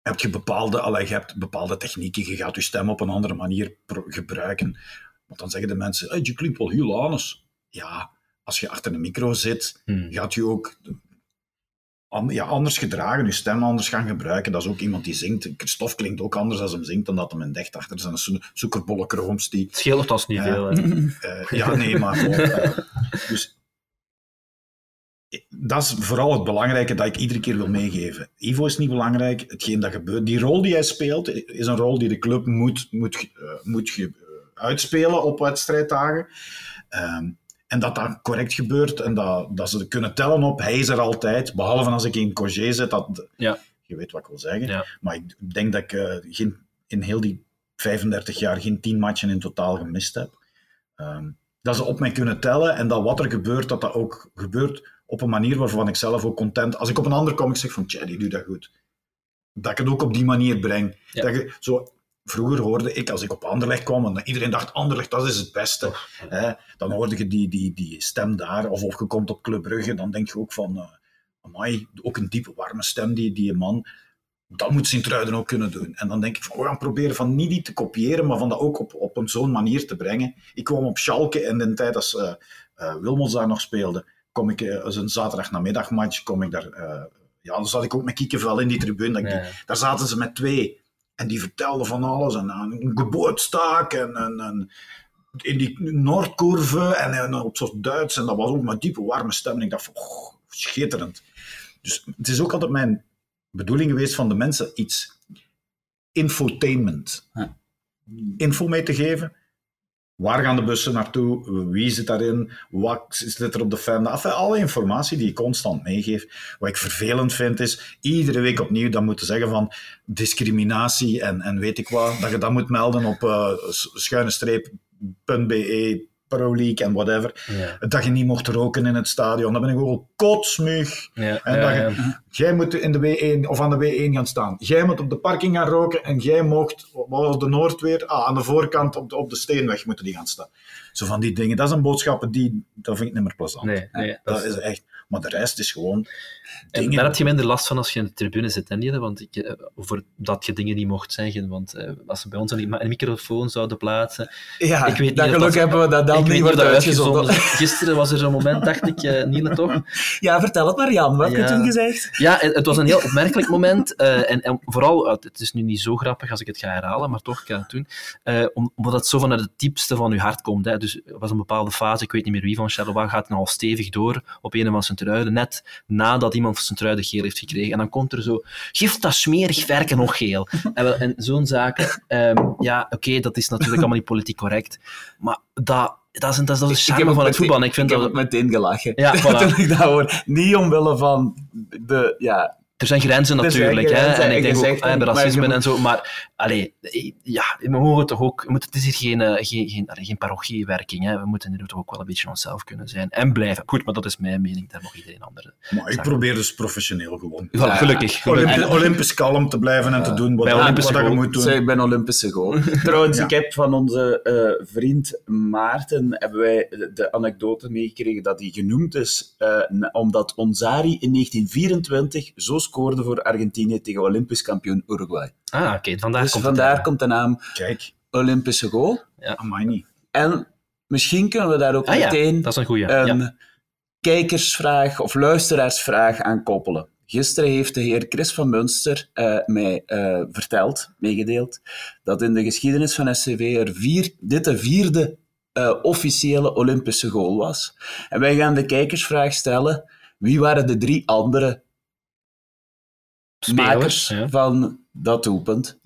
S3: heb je bepaalde, allee, je hebt bepaalde technieken. Je gaat je stem op een andere manier gebruiken. Want dan zeggen de mensen, hey, je klinkt wel heel anders. Ja, als je achter een micro zit,
S1: Hmm.
S3: gaat je ook ja, anders gedragen, je stem anders gaan gebruiken. Dat is ook iemand die zingt. Christophe klinkt ook anders als hem zingt dan dat hem in dicht achter zijn zo suikerbolle krooms die
S1: Het scheelt althans niet
S3: Ja.
S1: veel. hè.
S3: eh, ja, nee, maar gewoon, eh, dus dat is vooral het belangrijke dat ik iedere keer wil meegeven. Ivo is niet belangrijk. Hetgeen dat gebeurt, die rol die hij speelt, is een rol die de club moet, moet, eh, moet eh, uitspelen op wedstrijddagen. Ehm, en dat dat correct gebeurt en dat, dat ze kunnen tellen op, hij is er altijd. Behalve als ik in Cogé zit, dat,
S1: Ja.
S3: je weet wat ik wil zeggen.
S1: Ja.
S3: Maar ik denk dat ik eh, geen, in heel die 35 jaar geen 10 matchen in totaal gemist heb. Ehm, dat ze op mij kunnen tellen en dat wat er gebeurt, dat dat ook gebeurt op een manier waarvan ik zelf ook content... Als ik op een ander kom, ik zeg van, tja, die doet dat goed. Dat ik het ook op die manier breng.
S1: Ja.
S3: Dat je, zo, vroeger hoorde ik, als ik op Anderlecht kwam, en iedereen dacht, Anderlecht, dat is het beste. Hè? Dan hoorde je die, die, die stem daar, of of je komt op Club Brugge, dan denk je ook van... eh amai, ook een diepe, warme stem, die, die man dat moet Sint-Truiden ook kunnen doen. En dan denk ik, van, we gaan proberen van niet die te kopiëren, maar van dat ook op, op een zo'n manier te brengen. Ik kwam op Schalke en in de tijd als eh, Wilmots daar nog speelde, kom ik, als een zaterdag namiddagmatch, kom ik daar... ja, dan zat ik ook met Kiekenvel in die tribune. daar zaten ze met twee. En die vertelden van alles. En, en een geboortstaak en, en, en in die Noordkurve en, en op zo'n Duits. En dat was ook met diepe, warme stem. En ik dacht van, oh, schitterend. Dus het is ook altijd mijn bedoeling geweest van de mensen iets infotainment. Info mee te geven. Waar gaan de bussen naartoe? Wie zit daarin? Wat zit er op de fan? Alle informatie die je constant meegeeft. Wat ik vervelend vind is, iedere week opnieuw dan moeten zeggen van discriminatie en, en weet ik wat. Dat je dat moet melden op eh, s- schuine streep .be, Pro League en whatever.
S1: Ja.
S3: Dat je niet mocht roken in het stadion. Dan ben ik ook kotsmug.
S1: Ja.
S3: En dat je, jij moet in de W1 of aan de W1 gaan staan. Jij moet op de parking gaan roken en jij mocht, wat was de Noordweer? Ah, aan de voorkant op de, op de Steenweg moeten die gaan staan. Zo van die dingen. Dat zijn boodschappen die, dat vind ik niet meer plezant.
S1: Nee, nee,
S3: dat,
S1: dat
S3: is echt. Maar de rest is gewoon
S1: En
S3: dingen.
S1: daar heb je minder last van als je in de tribune zit, hè? Want ik, eh, voor dat je dingen niet mocht zeggen. Want eh, als ze bij ons een, een microfoon zouden plaatsen...
S2: Ja,
S1: Ik weet niet
S2: dat
S1: of
S2: geluk
S1: dat-
S2: hebben we dat dan niet
S1: niet
S2: wordt uitgezonden.
S1: uitgezonden is. Gisteren was er zo'n moment, dacht ik, eh Niele, toch?
S2: Ja, vertel het maar Jan, wat heb je
S1: Ja.
S2: toen gezegd?
S1: Ja, het het was een heel opmerkelijk moment. eh, en, en vooral, het is nu niet zo grappig als ik het ga herhalen, maar toch, ik ga het doen. Eh, om- omdat het zo vanuit het diepste van je hart komt. Hè. Dus er was een bepaalde fase, ik weet niet meer wie van Charleroi, gaat nou al stevig door op een van Net nadat iemand van Sint-Truiden geel heeft gekregen. En dan komt er zo, geef dat smerig verken nog geel. En, en zo'n zaken, ehm, ja, oké, dat is natuurlijk allemaal niet politiek correct, maar dat, dat is, een- dat is,
S2: heb
S1: charme van het
S2: meteen-
S1: voetbal. Ik vind
S2: ik heb
S1: dat...
S2: ook meteen gelachen.
S1: Ja, voilà.
S2: toen ik dat hoor. Niet omwille van de, ja,
S1: Er zijn grenzen
S2: zijn
S1: natuurlijk,
S2: grenzen,
S1: hè. En ik denk ook bij
S2: je
S1: racisme
S2: moet-
S1: en zo. Maar, allee, ja, we mogen toch ook... we moeten- Het is hier geen, eh, geen, geen, allee, geen parochiewerking, hè. We moeten hier toch ook wel een beetje onszelf kunnen zijn. En blijven. Goed, maar dat is mijn mening. Daar mag iedereen andere.
S3: Maar ik probeer dus professioneel gewoon.
S1: Gelukkig. gelukkig.
S3: Olympi- Olympisch kalm te blijven en te doen wat,
S1: Bij
S3: wat je moet doen.
S2: Zeg, ik ben Olympische goal. Trouwens,
S3: Ja.
S2: ik heb van onze eh, vriend Maarten hebben wij de, anekdote meegekregen dat hij genoemd is eh, omdat Onzari in 1924 zo scoorde voor Argentinië tegen Olympisch kampioen Uruguay.
S1: Ah, oké. vandaar
S2: dus
S1: komt
S2: vandaar komt de naam
S3: Kijk,
S2: Olympische goal.
S3: amai niet.
S2: En misschien kunnen we daar ook
S1: Ah ja,
S2: meteen
S1: dat is een goeie.
S2: een
S1: ja.
S2: kijkersvraag of luisteraarsvraag aan koppelen. Gisteren heeft de heer Chris van Munster eh, mij eh, verteld, meegedeeld, dat in de geschiedenis van SCV er vier, dit de vierde eh, officiële Olympische goal was. En wij gaan de kijkersvraag stellen, wie waren de drie andere
S1: Spelers,
S2: makers
S1: ja.
S2: van dat doelpunt?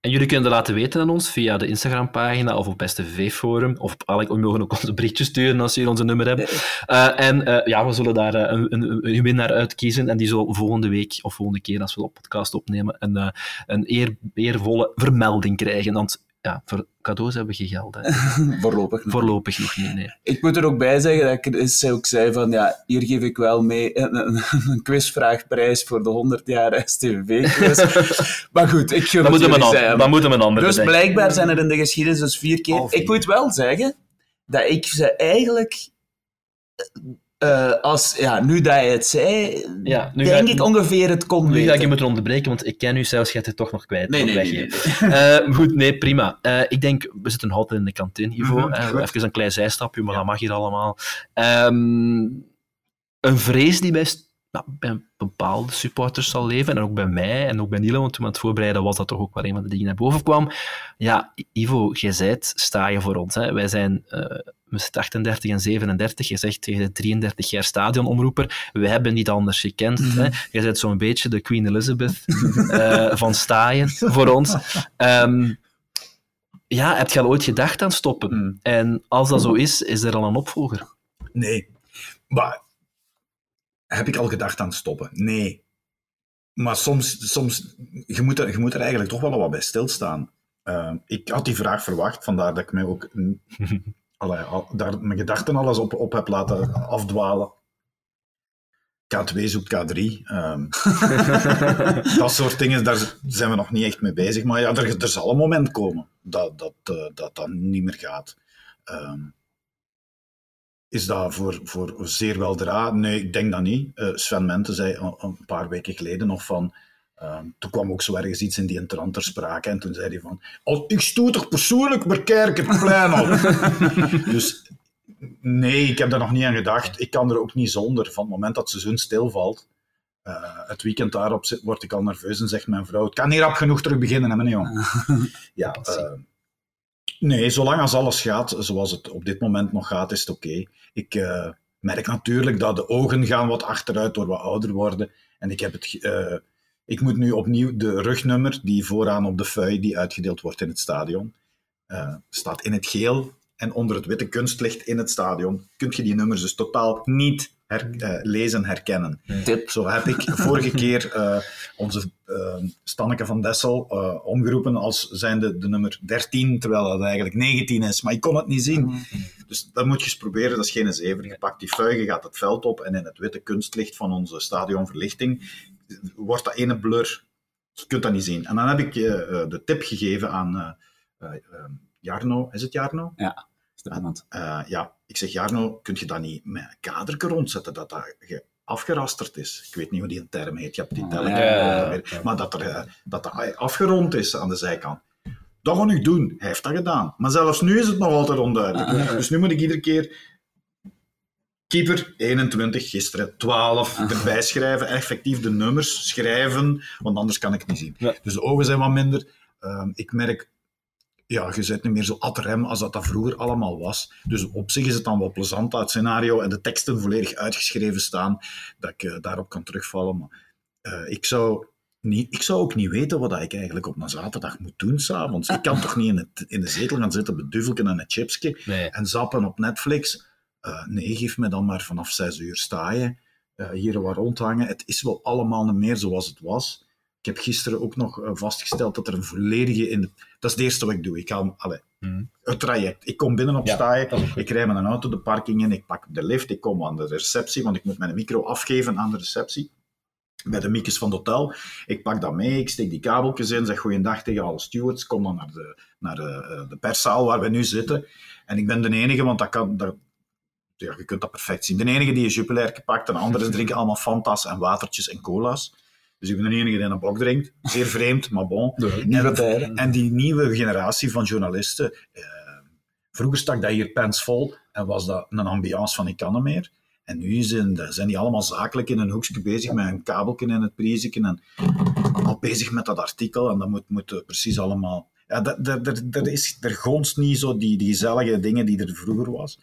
S1: En jullie kunnen dat laten weten aan ons via de Instagram-pagina of op STV-forum. Of op alle, we mogen ook onze berichtjes sturen als jullie onze nummer hebben. Eh, en eh, ja, we zullen daar eh, een, een, een winnaar uitkiezen. En die zal volgende week, of volgende keer als we de podcast opnemen, een, een eer, eervolle vermelding krijgen. Want ja, voor cadeaus hebben we geen geld.
S2: Voorlopig nog.
S1: Voorlopig nog niet, nee.
S2: Ik moet er ook bij zeggen dat ik Chris ook zei van ja, hier geef ik wel mee een, quizvraagprijs voor de 100 jaar STV-quiz. maar goed, ik gun het jullie zijn.
S1: an- dan moeten we een ander
S2: Dus
S1: bedenken.
S2: blijkbaar zijn er in de geschiedenis dus vier keer. Ik moet wel zeggen dat ik ze eigenlijk eh, als, ja, nu dat je het zei,
S1: Ja, nu
S2: denk
S1: ik-
S2: ik ongeveer het kon
S1: Nu ga ik je
S2: weten.
S1: moeten onderbreken, want ik ken u zelfs, je het toch nog kwijt.
S2: Nee.
S1: Eh, goed, nee, prima. Eh, ik denk, we zitten altijd in de kantine, Ivo.
S3: Mhm,
S1: even een klein zijstapje, maar dat mag hier allemaal. Ehm, een vrees die bij, st- nou, bij bepaalde supporters zal leven, en ook bij mij, en ook bij Niele, want toen we aan het voorbereiden was dat toch ook wel een van de dingen naar boven kwam. Ja, Ivo, jij zijt, sta je voor ons. Hè? Wij zijn eh, met 38 en 37, je zegt tegen de 33 jaar stadionomroeper, we hebben niet anders gekend. hè? Jij bent zo'n beetje de Queen Elizabeth eh, van staaien voor ons. Ehm, ja, heb je al ooit gedacht aan stoppen?
S3: Mm.
S1: En als dat zo is, is er al een opvolger?
S3: Nee. Maar heb ik al gedacht aan stoppen? Nee. Maar soms, soms je, moet er, je moet er eigenlijk toch wel wat bij stilstaan. Uh, ik had die vraag verwacht, vandaar dat ik mij ook allee, al, daar mijn gedachten alles op, op heb laten afdwalen. K2 zoekt K3. ehm, dat soort dingen, daar zijn we nog niet echt mee bezig. Maar ja, er, er zal een moment komen dat dat, eh, dat, dat niet meer gaat. Ehm, is dat voor, voor zeer wel dra? Nee, ik denk dat niet. Eh, Sven Mente zei een, een paar weken geleden nog van... ehm, toen kwam ook zo ergens iets in die trant ter sprake en toen zei hij van... Oh, ik stoot toch persoonlijk maar kerk het plein op. dus nee, ik heb daar nog niet aan gedacht. Ik kan er ook niet zonder. Van het moment dat het seizoen stilvalt... eh, het weekend daarop zit, word ik al nerveus en zegt mijn vrouw... Het kan niet rap genoeg terug beginnen, hè, meneer Jong. ja, Nee, zolang als alles gaat zoals het op dit moment nog gaat, is het oké. Ik eh, merk natuurlijk dat de ogen gaan wat achteruit door we ouder worden. En ik, heb het, eh, ik moet nu opnieuw de rugnummer, die vooraan op de fui die uitgedeeld wordt in het stadion, eh, staat in het geel en onder het witte kunstlicht in het stadion. Kun je die nummers dus totaal niet her, eh, lezen, herkennen.
S2: Tip.
S3: Zo heb ik vorige keer eh, onze eh, Stanneke van Dessel omgeroepen als zijnde de nummer 13, terwijl dat eigenlijk 19 is. Maar ik kon het niet zien. Dus dat moet je eens proberen. Dat is geen zever. Je pakt die fuig, je gaat het veld op en in het witte kunstlicht van onze stadionverlichting wordt dat ene blur. Je kunt dat niet zien. En dan heb ik je de tip gegeven aan Jarno. Is het Jarno?
S2: Spannend.
S3: Eh, ja, ik zeg, Jarno, kun je dat niet met een kaderke rondzetten, dat dat ge- afgerasterd is? Ik weet niet hoe die term heet, je hebt die telling.
S2: ja, ja,
S1: ja.
S3: Maar dat, er, eh, dat dat afgerond is aan de zijkant. Dat ga ik doen. Hij heeft dat gedaan. Maar zelfs nu is het nog altijd onduidelijk. Dus nu moet ik iedere keer keeper 21, gisteren 12 erbij schrijven, effectief de nummers schrijven, want anders kan ik het niet zien.
S1: Ja.
S3: Dus de ogen zijn wat minder. Ehm, ik merk, ja, je zit niet meer zo ad rem als dat, dat vroeger allemaal was. Dus op zich is het dan wel plezant dat scenario en de teksten volledig uitgeschreven staan, dat ik eh, daarop kan terugvallen. Maar eh, ik zou niet, ik zou ook niet weten wat ik eigenlijk op een zaterdag moet doen s'avonds. Ik kan toch niet in, het, in de zetel gaan zitten beduvelken en een chipsje
S1: Nee.
S3: en zappen op Netflix. Eh, nee, geef me dan maar vanaf zes uur staaien. eh hier wat rondhangen. Het is wel allemaal niet meer zoals het was. Ik heb gisteren ook nog eh, vastgesteld dat er een volledige... In de... Dat is het eerste wat ik doe. Ik ga allee,
S1: Mhm.
S3: het traject. Ik kom binnen op
S1: Ja,
S3: staaien. Ik rij met een auto de parking in. Ik pak de lift. Ik kom aan de receptie, want ik moet mijn micro afgeven aan de receptie. Bij de miekes van het hotel. Ik pak dat mee, ik steek die kabeltjes in, zeg goeiedag tegen alle stewards, kom dan naar de, naar de, eh, de perszaal waar we nu zitten. En ik ben de enige, want dat kan, dat, ja, je kunt dat perfect zien. De enige die een Jupiler pakt, en anderen drinken allemaal Fanta's en watertjes en cola's. Dus ik ben de enige die een blok drinkt. Zeer vreemd, maar bon.
S2: Tijden.
S3: En die nieuwe generatie van journalisten. eh, vroeger stak dat hier pens vol en was dat een ambiance van ik kan er meer. En nu zijn, zijn die allemaal zakelijk in een hoekje bezig met een kabeltje en het prijsje en al bezig met dat artikel. En dat moet, moet precies allemaal... Ja, dat is, er gonst niet zo die, die gezellige dingen die er vroeger was.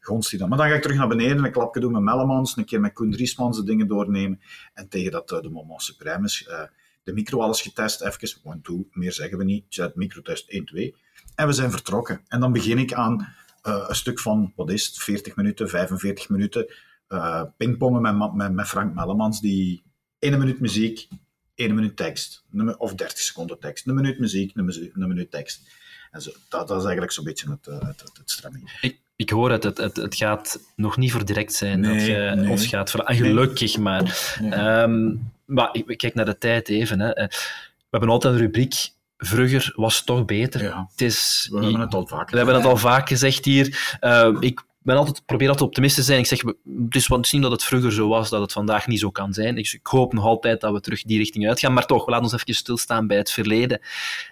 S3: Gonst die dan. Maar dan ga ik terug naar beneden, een klapje doen met Mellemans, een keer met Koen Driesmans de dingen doornemen. En tegen dat eh, de moment supreme is, eh, de micro alles getest, even, one, two, meer zeggen we niet, zet microtest 1, 2. En we zijn vertrokken. En dan begin ik aan eh, een stuk van, wat is het, 40 minuten, 45 minuten, eh pingpongen met, met, met Frank Mellemans, die 1 minuut muziek, 1 minuut tekst, of 30 seconden tekst, een minuut muziek, een, minuut tekst. En zo, dat, dat is eigenlijk zo'n beetje het, eh, het, het.
S1: Ik, ik hoor het, het, het, het gaat nog niet voor direct zijn dat je
S3: nee.
S1: ons gaat verla- En gelukkig maar. Ehm, maar ik, kijk naar de tijd even. Hè. Eh, We hebben altijd een rubriek. Vroeger was het toch beter.
S3: Ja.
S1: Het is,
S3: We hebben het al vaak
S1: we hebben het al vaak gezegd hier. Eh, ik ben altijd, probeer altijd optimist te zijn. Ik zeg, het is, het is niet dat het vroeger zo was, dat het vandaag niet zo kan zijn. Ik, ik hoop nog altijd dat we terug die richting uitgaan. Maar toch, laat ons even stilstaan bij het verleden.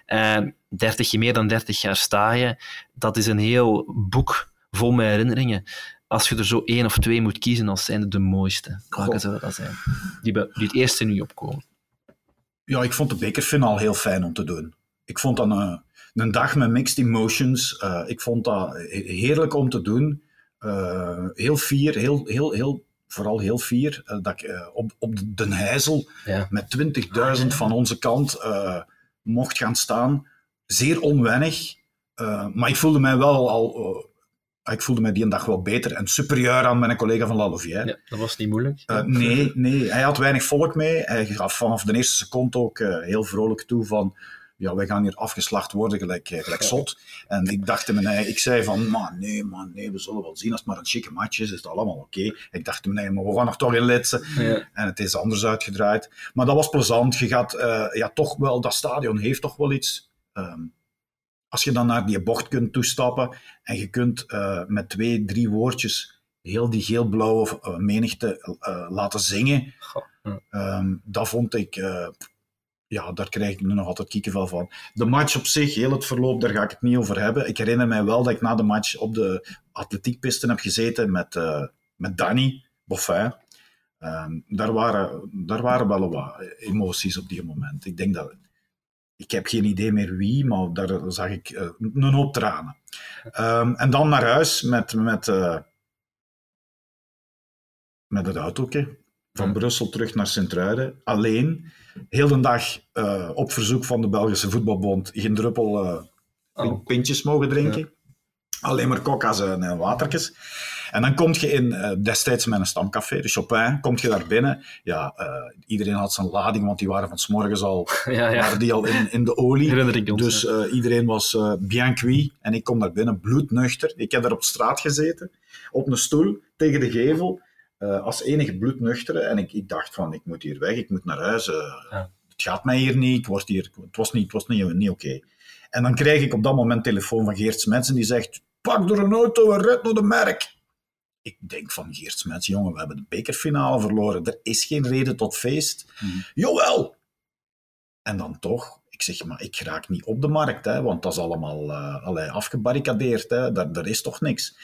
S1: Uh, 30, meer dan 30 jaar sta je. Dat is een heel boek vol met herinneringen als je er zo één of twee moet kiezen als zijnde de mooiste, welke zou dat zijn? Die, die het eerste nu opkomen.
S3: Ja, ik vond de bekerfinale heel fijn om te doen. Ik vond dat een, een dag met mixed emotions. Uh, ik vond dat heerlijk om te doen. Uh, heel fier, heel, heel, heel, vooral heel fier. Uh, dat ik op, op de Heizel ja. met 20.000 van onze kant mocht gaan staan. Zeer onwennig. maar ik voelde mij wel al Ah, ik voelde mij die een dag wel beter en superieur aan mijn collega van La Louvière.
S1: Ja, dat was niet moeilijk.
S3: Uh, nee, nee, hij had weinig volk mee. Hij gaf vanaf de eerste seconde ook uh, heel vrolijk toe van ja, wij gaan hier afgeslacht worden gelijk, eh, gelijk zot. En ik dacht in mijn ik zei van, man, nee, man, nee, we zullen wel zien. Als het maar een chique match is, is het allemaal oké. Ik dacht in mijn maar we gaan nog toch in litsen. Ja. En het is anders uitgedraaid. Maar dat was plezant. Je gaat, uh, ja, toch wel, dat stadion heeft toch wel iets... Um, als je dan naar die bocht kunt toestappen en je kunt uh, met twee, drie woordjes heel die geel-blauwe menigte uh, laten zingen, um, dat vond ik, ja, daar krijg ik nu nog altijd kiekenvel van. De match op zich, heel het verloop, daar ga ik het niet over hebben. Ik herinner mij wel dat ik na de match op de atletiekpisten heb gezeten met, met Danny Boffin. Um, daar, waren, daar waren wel wat emoties op die moment. Ik denk dat ik heb geen idee meer wie, maar daar zag ik uh, een hoop tranen. Um, en dan naar huis met, met, uh, met het autootje van Brussel terug naar Sint-Truiden. Alleen, heel de dag uh, op verzoek van de Belgische Voetbalbond geen druppel oh. pintjes mogen drinken. Ja. Alleen maar coca's en watertjes. En dan kom je in, uh, destijds met een stamcafé, de Chopin, kom je daar binnen. Ja, uh, iedereen had zijn lading, want die waren van s morgens al, ja, ja. Waren die al in, in de olie.
S1: Ons,
S3: dus uh, iedereen was bien cuit. En ik kom daar binnen, bloednuchter. Ik heb daar op straat gezeten, op een stoel, tegen de gevel, als enige bloednuchtere. En ik, ik dacht van, ik moet hier weg, ik moet naar huis. Ja. Het gaat mij hier niet, ik word hier, het was niet, het was niet, niet oké. Okay. En dan krijg ik op dat moment telefoon van Geert Smetsen, die zegt, pak door een auto en red naar de merk ik denk van Geert Smets, jongen, we hebben de bekerfinale verloren. Er is geen reden tot feest. Mm. Jawel! En dan toch, ik zeg, maar ik raak niet op de markt, hè, want dat is allemaal uh, allee, afgebarricadeerd. Hè, daar, daar is toch niks.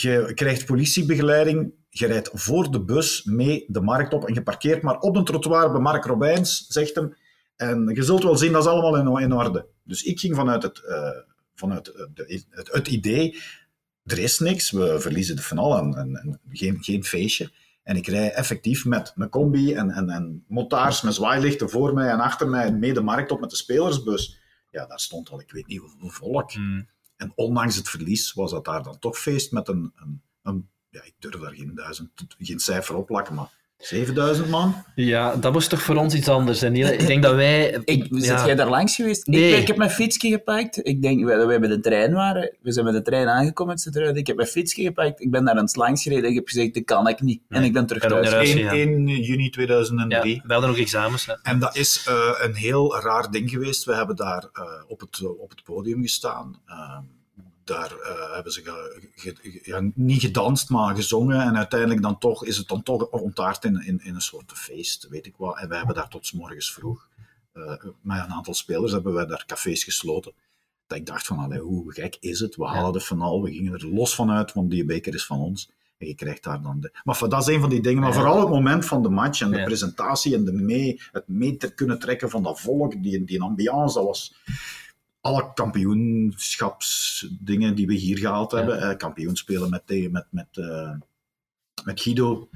S3: Je krijgt politiebegeleiding, je rijdt voor de bus mee de markt op en je parkeert maar op een trottoir bij Mark Robijns, zegt hem. En je zult wel zien, dat is allemaal in, orde. Dus ik ging vanuit het, uh, vanuit de, het, het idee er is niks, we verliezen de finale en, en, en, geen, geen feestje. En ik rij effectief met een combi en, en, en motards met zwaailichten voor mij en achter mij mee de markt op met de spelersbus. Ja, daar stond al, ik weet niet hoeveel volk. Mm. En ondanks het verlies was dat daar dan toch feest met een, een, een ja, ik durf daar geen, duizend, geen cijfer op plakken, maar 7000 man?
S1: Ja, dat was toch voor ons iets anders. En ik denk dat wij...
S2: Ik, ja. Zit jij daar langs geweest? Nee. Ik, ik, heb mijn fietsje gepakt. Ik denk dat wij met de trein waren. We zijn met de trein aangekomen in Ik heb mijn fietsje gepakt. Ik ben daar eens langs gereden. Ik heb gezegd, dat kan ik niet. Nee. En ik ben terug thuis.
S3: thuis 1, 1, juni 2003.
S1: Ja, we hadden nog examens. Hè.
S3: En dat is uh, een heel raar ding geweest. We hebben daar uh, op, het, op het podium gestaan. Uh, daar uh, hebben ze ge, ge, ja, niet gedanst, maar gezongen. En uiteindelijk dan toch, is het dan toch ontaard in, in, in een soort feest, weet ik wat. En wij hebben daar tot morgens vroeg, uh, met een aantal spelers, hebben wij daar cafés gesloten. Dat ik dacht van, allee, hoe gek is het? We halen de finale, we gingen er los van uit, want die beker is van ons. En je krijgt daar dan de... Maar dat is een van die dingen. Maar vooral het moment van de match en de ja. presentatie en de mee, het mee te kunnen trekken van dat volk, die, die ambiance, dat was alle kampioenschapsdingen die we hier gehaald hebben. Eh, kampioen spelen met, met, met, uh, met Guido.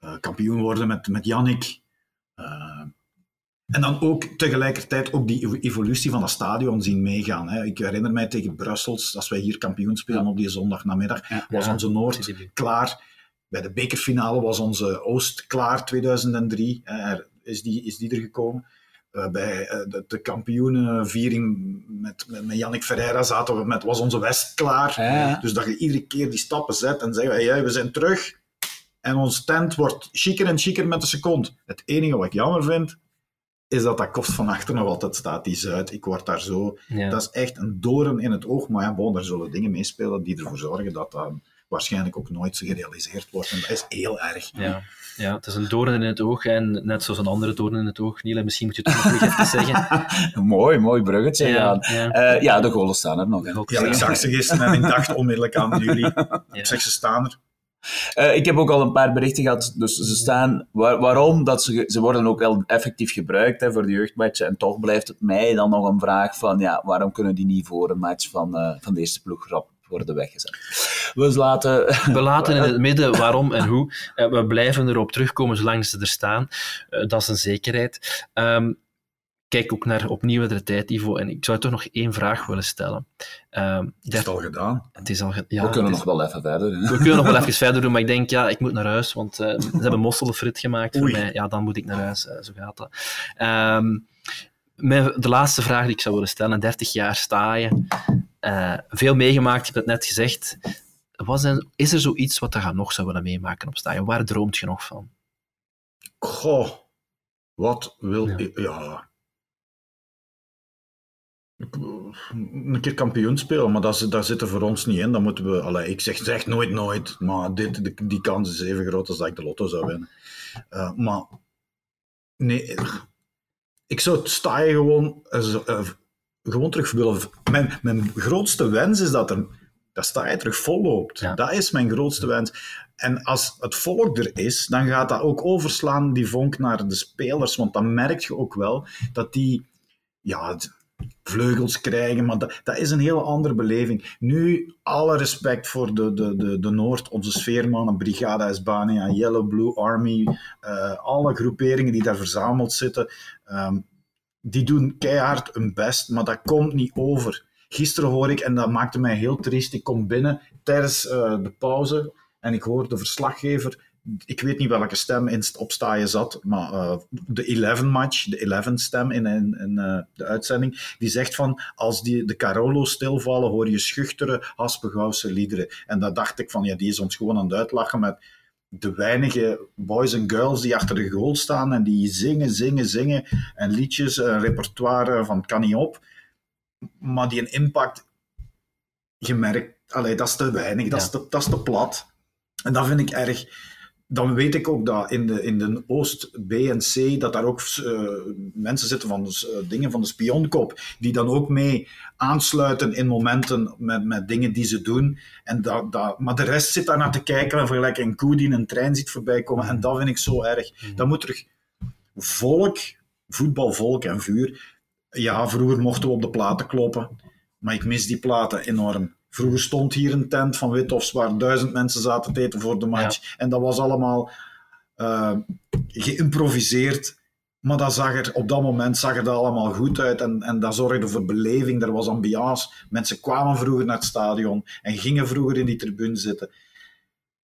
S3: Uh, kampioen worden met, met Yannick. en dan ook tegelijkertijd ook die evolutie van het stadion zien meegaan. Hè. Ik herinner mij tegen Brussels, als wij hier kampioen spelen ja. op die zondagnamiddag, ja, was onze Noord klaar. Bij de bekerfinale was onze Oost klaar, 2003. Er is, die, is die er gekomen. Uh, bij uh, de, de kampioenenviering met, met, met Yannick Ferreira zaten we met was onze West klaar. Ja. Dus dat je iedere keer die stappen zet en zegt, hey, we zijn terug. En ons tent wordt chiquer en chiquer met de seconde. Het enige wat ik jammer vind, is dat dat kost van achter nog altijd staat, die Zuid. Ik word daar zo... Ja. Dat is echt een doren in het oog. Maar ja, bon, daar zullen dingen meespelen die ervoor zorgen dat dat waarschijnlijk ook nooit gerealiseerd wordt. En dat is heel erg.
S1: Ja. Ja, het is een doorn in het oog en net zoals een andere doorn in het oog. Niel, misschien moet je het ook nog even zeggen.
S2: mooi, mooi bruggetje. Ja,
S1: ja.
S2: ja. Uh, ja de golen staan er nog. Hè.
S3: Ja, ik zag ze gisteren en ik dacht onmiddellijk aan jullie. Ja. Ik zeg, ze staan er.
S2: Uh, ik heb ook al een paar berichten gehad. Dus ze staan. Waar, waarom? Dat ze, ze worden ook wel effectief gebruikt hè, voor de jeugdmatchen. En toch blijft het mij dan nog een vraag van. Ja, waarom kunnen die niet voor een match van, uh, van de eerste ploeg rap worden weggezet? We laten.
S1: We laten in het midden waarom en hoe. Uh, we blijven erop terugkomen zolang ze er staan. dat is een zekerheid. Um, kijk ook naar opnieuw de tijdniveau. En ik zou toch nog één vraag willen stellen.
S3: Um, het is al gedaan.
S1: Het is al ge ja,
S2: we kunnen nog wel even verder doen.
S1: We kunnen nog wel even verder doen, maar ik denk, ja, ik moet naar huis, want uh, ze hebben mosselfrit gemaakt Oei. voor mij. Ja, dan moet ik naar huis. Uh, zo gaat dat. Um, mijn, de laatste vraag die ik zou willen stellen. 30 jaar sta je. Uh, veel meegemaakt, je hebt het net gezegd. Was er, is er zoiets wat je nog zou willen meemaken op staaien? Waar droomt je nog van?
S3: Goh, wat wil ja. ik... Ja, een keer kampioen spelen, maar dat, dat zit er voor ons niet in. Dan moeten we, allee, ik zeg, zeg nooit nooit, maar dit, die, die kans is even groot als dat ik de lotto zou winnen. Uh, maar nee, ik zou het staan gewoon, uh, gewoon terug willen. Mijn, mijn grootste wens is dat er dat sta je terug volloopt. Ja. Dat is mijn grootste wens. En als het volk er is, dan gaat dat ook overslaan, die vonk, naar de spelers. Want dan merk je ook wel dat die... Ja, vleugels krijgen, maar dat, dat is een hele andere beleving. Nu, alle respect voor de, de, de, de Noord, onze sfeermannen, Brigada Esbania, Yellow Blue Army, uh, alle groeperingen die daar verzameld zitten, um, die doen keihard hun best, maar dat komt niet over. Gisteren hoor ik, en dat maakte mij heel triest, ik kom binnen tijdens uh, de pauze en ik hoor de verslaggever ik weet niet welke stem in op staaien zat, maar uh, de 11-match, de 11-stem in, in, in uh, de uitzending, die zegt van, als die, de Carolo stilvallen, hoor je schuchtere, haspengouwse liederen. En dat dacht ik van, ja, die is ons gewoon aan het uitlachen met de weinige boys en girls die achter de goal staan en die zingen, zingen, zingen, en liedjes, een repertoire van kan niet op. Maar die een impact, gemerkt, allee, dat is te weinig, dat, ja. is te, dat is te plat. En dat vind ik erg dan weet ik ook dat in de, in de Oost B en C, dat daar ook uh, mensen zitten van de, uh, dingen van de spionkop, die dan ook mee aansluiten in momenten met, met dingen die ze doen. En dat, dat, maar de rest zit daar naar te kijken en gelijk een koe die een trein ziet voorbij komen. En dat vind ik zo erg.
S1: Mhm.
S3: Dan moet er volk, voetbal, volk en vuur. Ja, vroeger mochten we op de platen kloppen, maar ik mis die platen enorm. Vroeger stond hier een tent van Witofs waar duizend mensen zaten te eten voor de match. Ja. En dat was allemaal uh, geïmproviseerd. Maar dat zag er, op dat moment zag er dat allemaal goed uit. En, en dat zorgde voor beleving. Er was ambiance. Mensen kwamen vroeger naar het stadion en gingen vroeger in die tribune zitten.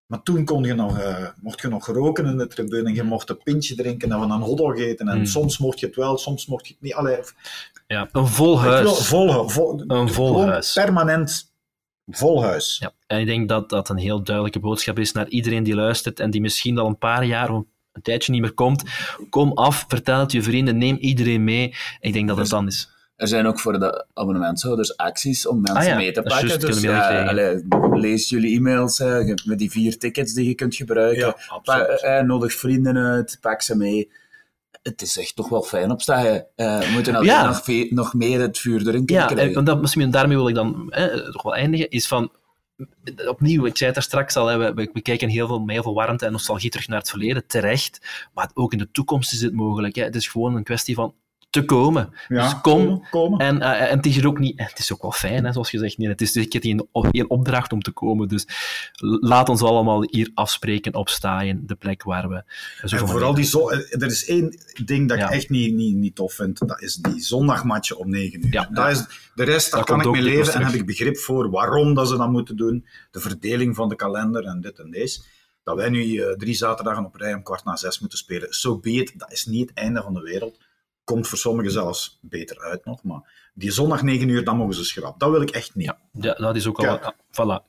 S3: Maar toen kon je nog, uh, mocht je nog roken in de tribune en je mocht een pintje drinken en van een hotdog eten. En
S1: Mm.
S3: soms mocht je het wel, soms mocht je het niet. Allee,
S1: Ja, een vol huis.
S3: vol, vol,
S1: Een vol huis.
S3: Permanent vol huis.
S1: Ja. En ik denk dat dat een heel duidelijke boodschap is naar iedereen die luistert en die misschien al een paar jaar of een tijdje niet meer komt. Kom af, vertel het je vrienden, neem iedereen mee. Ik denk dat het dan is.
S2: Er zijn ook voor de abonnementshouders acties om mensen
S1: Ah ja,
S2: mee te pakken. dus ja, lees jullie e-mails hè, met die vier tickets die je kunt gebruiken.
S3: absoluut.
S2: Pa- eh, nodig vrienden uit, pak ze mee. Het is echt toch wel fijn opstaan. hè. Eh, we moeten
S1: Ja.
S2: nog, nog meer het vuur erin kunnen
S1: Ja, en,
S2: krijgen.
S1: en dat, misschien daarmee wil ik dan eh, toch wel eindigen, is van, opnieuw, ik zei het daar straks al, hè, we, we, we kijken heel veel, met heel veel warmte en nostalgie terug naar het verleden, terecht, maar ook in de toekomst is het mogelijk. Hè. Het is gewoon een kwestie van te komen. dus kom,
S3: komen.
S1: En, eh, en het is hier ook niet, het is ook wel fijn, hè, zoals je zegt. Nee, het is zeker geen, geen opdracht om te komen. Dus laat ons allemaal hier afspreken op Staaien, de plek waar we. zo
S3: En vooral die zo, er is één ding dat
S1: Ja.
S3: ik echt niet, niet, niet tof vind. Dat is die zondagmatchen om 9 uur.
S1: Ja.
S3: Dat is, de rest, daar kan ik mee leven en heb ik begrip voor waarom dat ze dat moeten doen. De verdeling van de kalender en dit en deze. Dat wij nu eh, drie zaterdagen op rij om kwart na zes moeten spelen. Zo so be it. Dat is niet het einde van de wereld. Komt voor sommigen zelfs beter uit nog. Maar die zondag 9 uur, dan mogen ze schrappen. Dat wil ik echt niet.
S1: Ja, ja, dat is ook al. Ah, voilà.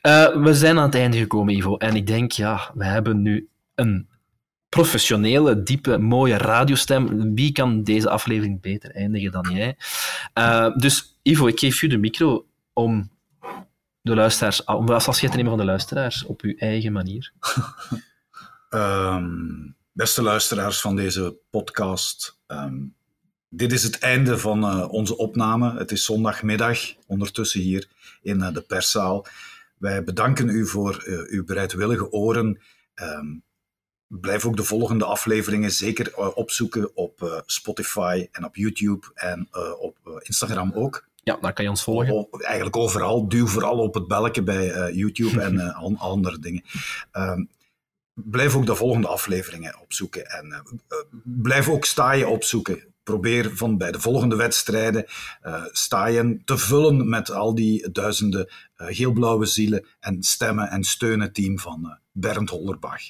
S1: Eh, we zijn aan het einde gekomen, Ivo. En ik denk, ja, we hebben nu een professionele, diepe, mooie radiostem. Wie kan deze aflevering beter eindigen dan jij? Eh, dus, Ivo, ik geef je de micro om de luisteraars, om afscheid te nemen van de luisteraars op uw eigen manier?
S3: Um, beste luisteraars van deze podcast, um, dit is het einde van uh, onze opname. Het is zondagmiddag, ondertussen hier in uh, de perszaal. Wij bedanken u voor uh, uw bereidwillige oren. Um, blijf ook de volgende afleveringen zeker opzoeken op Spotify en op YouTube en op Instagram ook.
S1: Ja, daar kan je ons volgen. O,
S3: eigenlijk overal. Duw vooral op het belletje bij YouTube en andere dingen. Um, blijf ook de volgende afleveringen opzoeken. En uh, blijf ook staaien opzoeken. Probeer van bij de volgende wedstrijden uh, staaien te vullen met al die duizenden geelblauwe zielen en stemmen en steunen team van Bernd Hollerbach.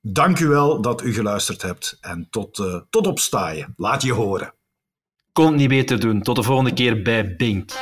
S3: Dank u wel dat u geluisterd hebt en tot, tot op staaien. Laat je horen.
S1: Kon niet beter doen. Tot de volgende keer bij Bink.